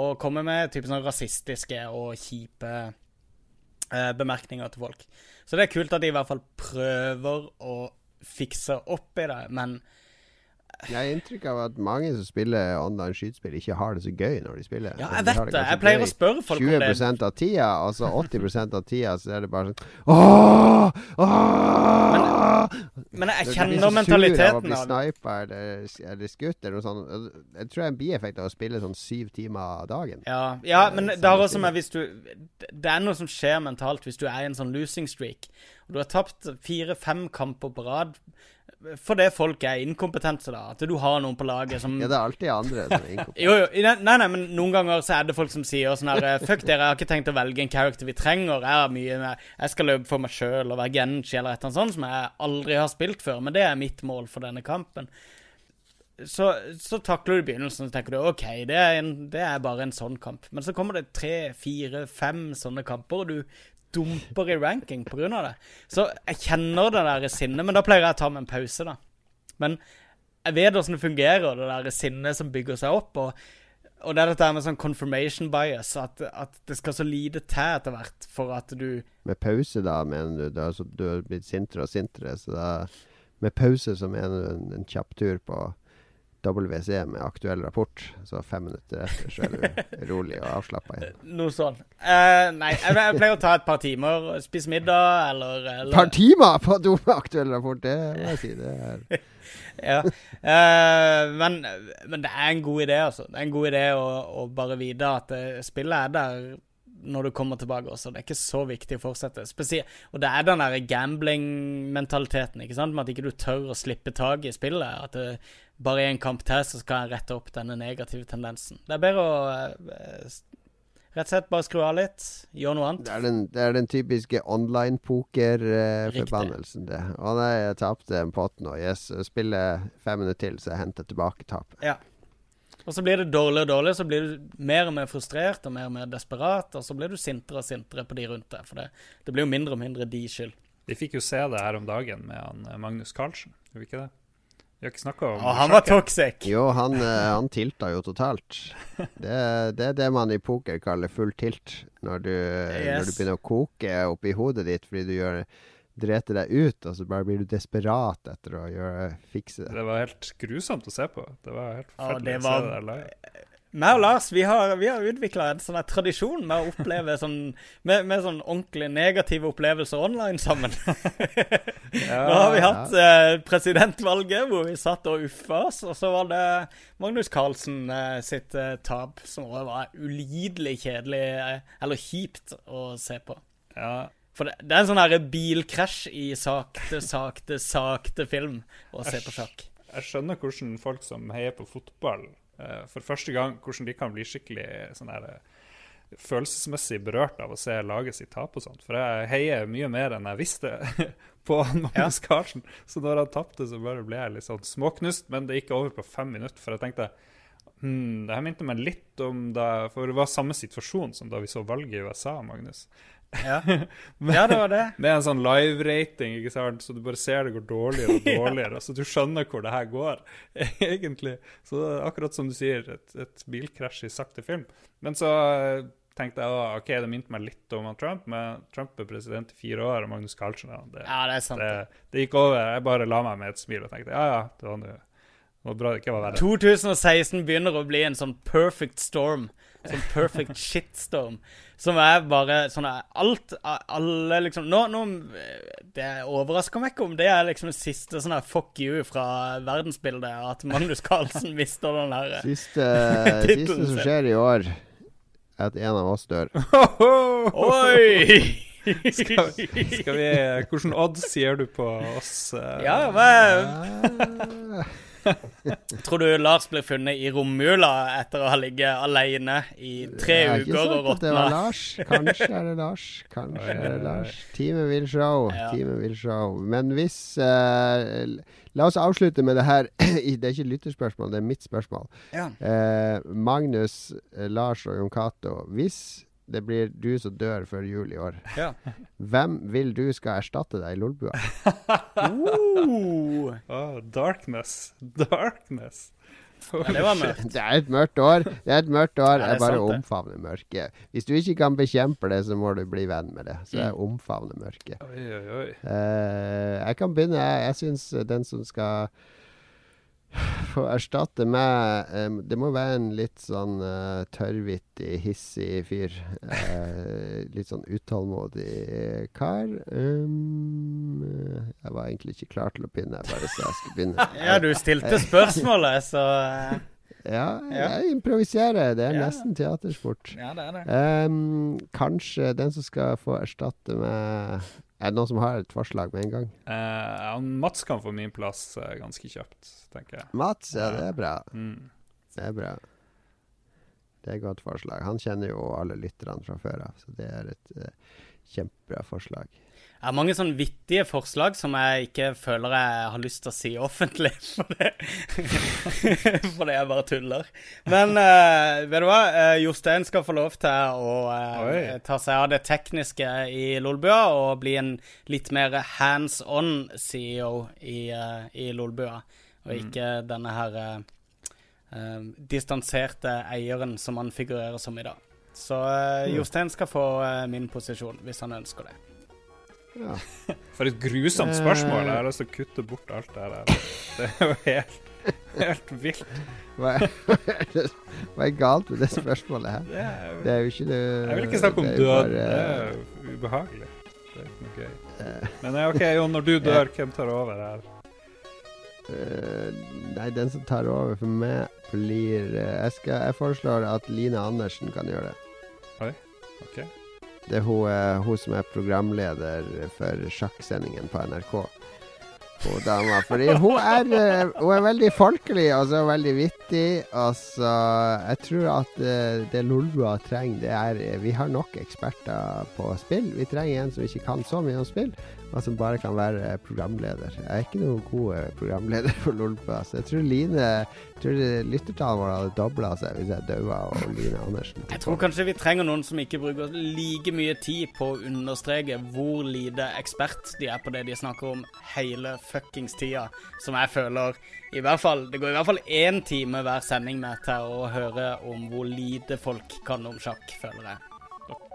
Og komme med type sånn rasistiske og kjipe eh, bemerkninger til folk. Så det er kult at de i hvert fall prøver å fikse opp i det, men jeg har inntrykk av at mange som spiller online skytespill, ikke har det så gøy når de spiller. Ja, jeg vet det. Jeg pleier å spørre folk om det. 20 av tida, altså 80% av tida, så er det bare sånn Åh! Åh! Men, men jeg kjenner mentaliteten av bli snipa eller, eller skutt eller noe sånt. Jeg tror det er en bieffekt av å spille sånn syv timer dagen. Ja, ja men det har også med hvis du Det er noe som skjer mentalt hvis du er i en sånn losing streak. Og du har tapt fire-fem kamper på rad fordi folk er inkompetente, da. At du har noen på laget som Ja, det er alltid andre som er *laughs* inkompetente. jo, jo. Nei, nei, men noen ganger så er det folk som sier sånn her Fuck dere, jeg har ikke tenkt å velge en character vi trenger. Jeg har mye med Jeg skal løpe for meg sjøl og være Genji eller et eller annet sånt som jeg aldri har spilt før. Men det er mitt mål for denne kampen. Så, så takler du begynnelsen og tenker du OK, det er, en, det er bare en sånn kamp. Men så kommer det tre, fire, fem sånne kamper, og du dumper i ranking pga. det. Så jeg kjenner det der sinnet, men da pleier jeg å ta meg en pause, da. Men jeg vet åssen det fungerer, det der sinnet som bygger seg opp. og og det er dette med sånn confirmation bias, at, at, det skal så lite til etter hvert for at du Med pause, da, mener du? Du har blitt sintere og sintere, så da Med pause så mener du en, en kjapp tur på WC med aktuell rapport. Så fem minutter etter så er du *laughs* rolig og avslappa igjen. Noe sånn. Uh, nei, jeg, pleier å ta et par timer, spise middag eller, eller... Par timer på do med aktuell rapport, det må jeg si. Det er *laughs* ja. Uh, men, men, det er en god idé, altså. Det er en god idé å, å bare vite at spillet er der når du kommer tilbake også. Det er ikke så viktig å fortsette. Spesielt, og det er den der gambling-mentaliteten, ikke sant, med at ikke du tør å slippe tak i spillet. At det, bare er en kamp til så skal jeg rette opp denne negative tendensen. Det er bedre å uh, Rett og slett bare skru av litt, gjøre noe annet. Det er den, det er den typiske online-poker-forbannelsen, det. Å nei, jeg tapte en pott nå. Yes, spiller fem minutter til, så jeg henter tilbake tapet. Ja. Og så blir det dårlig og dårlig, så blir du mer og mer frustrert og mer og mer desperat, og så blir du sintere og sintere på de rundt deg. For det, det blir jo mindre og mindre de skyld. Vi fikk jo se det her om dagen med han eh, Magnus Carlsen, gjorde vi ikke det? Vi har ikke snakka om Å, Han var toxic! Jo, han, eh, han tilta jo totalt. Det, det, er det man i poker kaller full tilt. Når du, *laughs* yes. når du begynner å koke oppi hodet ditt fordi du gjør drete deg ut, og så bare blir du desperat etter å gjøre, fikse det. Det var helt grusomt å se på. Det var helt forferdelig ja, var... å se det der meg og Lars vi har, vi har utvikla en sånn tradisjon med å oppleve *laughs* sånn med, med sånn ordentlig negative opplevelser online sammen. *laughs* ja, Nå har vi hatt ja. eh, presidentvalget hvor vi satt og uffa oss, og så var det Magnus Carlsen eh, sitt eh, tap som var ulidelig kjedelig, eh, eller kjipt, å se på. Ja, for det, det er en sånn her bilkrasj i sakte, sakte, sakte film å se på sjakk. Jeg skjønner hvordan folk som heier på fotball uh, for første gang, hvordan de kan bli skikkelig sånn her uh, følelsesmessig berørt av å se laget sitt tape og sånt. For jeg heier mye mer enn jeg visste *laughs* på Magnus ja. Carlsen. Så når han tapte, så bare ble jeg litt sånn småknust. Men det gikk over på fem minutter, for jeg tenkte hmm, det her minte meg litt om da For det var samme situasjon som da vi så valget i USA, Magnus. Ja. *laughs* ja, det var det. Med en sånn live-rating, ikke sant? så du bare ser det går dårligere og *laughs* dårligere. ja. Så du skjønner hvor det her går, *laughs* egentlig. Så akkurat som du sier, et, et bilkrasj i sakte film. Men så tenkte jeg at OK, det minte meg litt om Trump, men Trump er president i fire år, og Magnus Carlsen ja, det, Ja, det er sant. det, det gikk over. Jeg bare la meg med et smil og tenkte ja, ja, det var, nå- det var bra det ikke var verre. 2016 begynner å bli en sånn perfect storm. Sånn perfect shitstorm. Som er bare sånn Alt Alle liksom Nå, nå Det overrasker meg ikke om det er liksom det siste sånn her fuck you fra verdensbildet. At Magnus Carlsen *laughs* mister den her Siste, *laughs* Tittelen siste som skjer i år, er at en av oss dør. *laughs* Oi! Skal, skal vi, hvordan odds gir du på oss? eh? Ja, men *laughs* Tror du Lars blir funnet i romjula etter å ha ligget alene i tre uker og at det var? Lars. Kanskje er det Lars. Kanskje er det Lars. Teamet vil show. Ja. Teamet vil show. Men hvis uh, La oss avslutte med det her. *clears throat* det er ikke lytterspørsmål, det er mitt spørsmål. Ja. Eh, Magnus, eh, Lars og Jon Cato. Hvis det blir du som dør før jul i år, Ja. hvem vil du skal erstatte deg i Lolbua? Uh, oh, *laughs* darkness. Darkness. ja, det. Det er et mørkt år. Det er et mørkt år. Ja, det jeg bare sant omfavner mørket. Hvis du ikke kan bekjempe det, så må du bli venn med det. Så jeg Mm. omfavner mørket. Oi, oi, oi. Uh, jeg kan begynne. Jeg, jeg syns den som skal få erstatte meg um, Det må være en litt sånn uh, tørrvittig, hissig fyr. Uh, litt sånn utålmodig kar. Um, eh, jeg var egentlig ikke klar til å begynne, bare sa jeg skulle begynne. *laughs* Ja, du stilte spørsmålet, så uh. Ja, Ja. jeg improviserer. Det er Ja. nesten teatersport. Ja, det er det. Um, kanskje den som skal få erstatte meg Er det noen som har et forslag med en gang? Uh, han Mats kan få min plass uh, ganske kjapt, tenker jeg. Mats, ja, det er bra. Mm. Det er bra. Det er et godt forslag. Han kjenner jo alle lytterne fra før av, så det er et uh, kjempebra forslag. Jeg har mange sånne vittige forslag som jeg ikke føler jeg har lyst til å si offentlig. *laughs* Fordi, det *laughs* jeg bare tuller. Men uh, vet du hva? Uh, Jostein skal få lov til å uh, ta seg av det tekniske i Lolbua og bli en litt mer hands on CEO i, uh, i Lolbua. Og ikke denne her eh, eh, distanserte eieren som han figurerer som i dag. Så eh, Jostein skal få eh, min posisjon, hvis han ønsker det. Ja. *laughs* For et grusomt spørsmål. Jeg har lyst til å kutte bort alt det der. Det er jo helt, helt vilt. Hva er, *laughs* hva er galt med det spørsmålet her? Det er, Det er jo ikke det jeg vil ikke snakke om død. bare- Det er jo ubehagelig. Det er ikke noe gøy. eh, Men OK, Jon, når du dør, hvem tar over her? Eh, nei, den som tar over for meg, blir uh, jeg, skal, jeg foreslår at Line Andersen kan gjøre det. OK. Det er hun, uh, hun som er programleder for sjakksendingen på NRK. Hun dama. Fordi hun er, hun er veldig folkelig og så veldig vittig. Og så jeg tror at det Lolbua trenger, det er Vi har nok eksperter på spill. Vi trenger en som ikke kan så mye om spill, og som bare kan være programleder. Jeg er ikke noen god eh, programleder *laughs* for Lolbua, så jeg tror Line jeg tror lyttertallene våre hadde dobla seg hvis jeg daua og Line Andersen Jeg tror kanskje vi trenger noen som ikke bruker like mye tid på å understreke hvor lite ekspert de er på det de snakker om hele fuckings tida. Som jeg føler i hvert fall, Det går i hvert fall én time hver sending med til å høre om hvor lite folk kan om sjakk, føler jeg.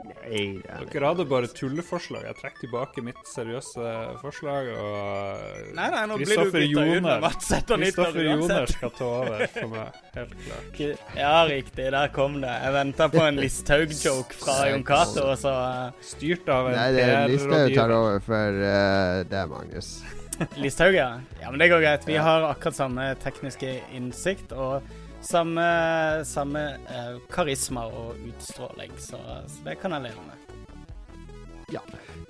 Nei, er- Dere hadde bare tulleforslag. Jeg trekker tilbake mitt seriøse forslag. Og Nei, nei, nå blir du Kristoffer bytta nyttår Kristoffer Joner skal ta over for meg. Helt klart. Ja, riktig. Der kom det. Jeg venta på en Listhaug-joke fra Jon Cato, og så eh, Styrt av en Nei, det er Listhaug tar over for uh, det, Magnus. Listhaug, ja. Ja, men det går greit. Vi har akkurat samme tekniske innsikt og samme, samme eh, karisma og utstråling, så, så det kan jeg leve med. Ja.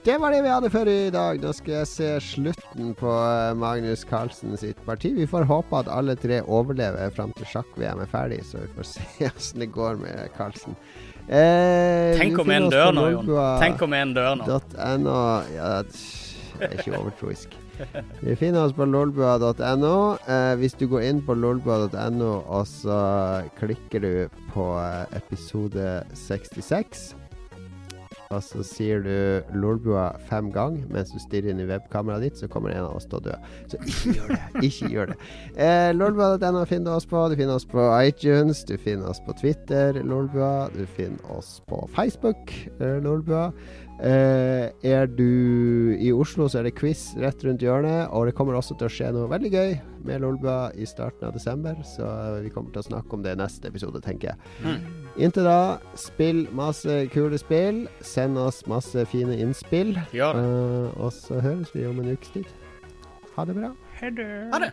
Det var det vi hadde for i dag. Nå skal jeg se slutten på eh, Magnus Carlsen sitt parti. Vi får håpe at alle tre overlever fram til sjakk-VM er ferdig, så vi får *laughs* se åssen det går med Carlsen. Eh, Tenk om en dør nå, Jon. Tenk om en dør nå. .no. Ja, jeg er ikke overtroisk. *laughs* Vi finner oss på lolbua.no. Eh, hvis du går inn på lolbua.no, og så klikker du på eh, episode 66 og så sier du Lolbua fem ganger mens du stirrer inn i webkameraet ditt, så kommer en av oss til å dø. Så ikke gjør det. *laughs* Ikke gjør det. Eh, Lolbua.no finner du oss på. Du finner oss på iTunes, du finner oss på Twitter, Lolbua. Du finner oss på Facebook, eh, Lolbua. Eh, er du i Oslo, så er det quiz rett rundt hjørnet. Og det kommer også til å skje noe veldig gøy med Lolbua i starten av desember. Så vi kommer til å snakke om det i neste episode, tenker jeg. Mm. Inntil da, spill masse kule spill. Send oss masse fine innspill. Ja. Eh, og så høres vi om en ukes tid. Ha det bra. Ha det.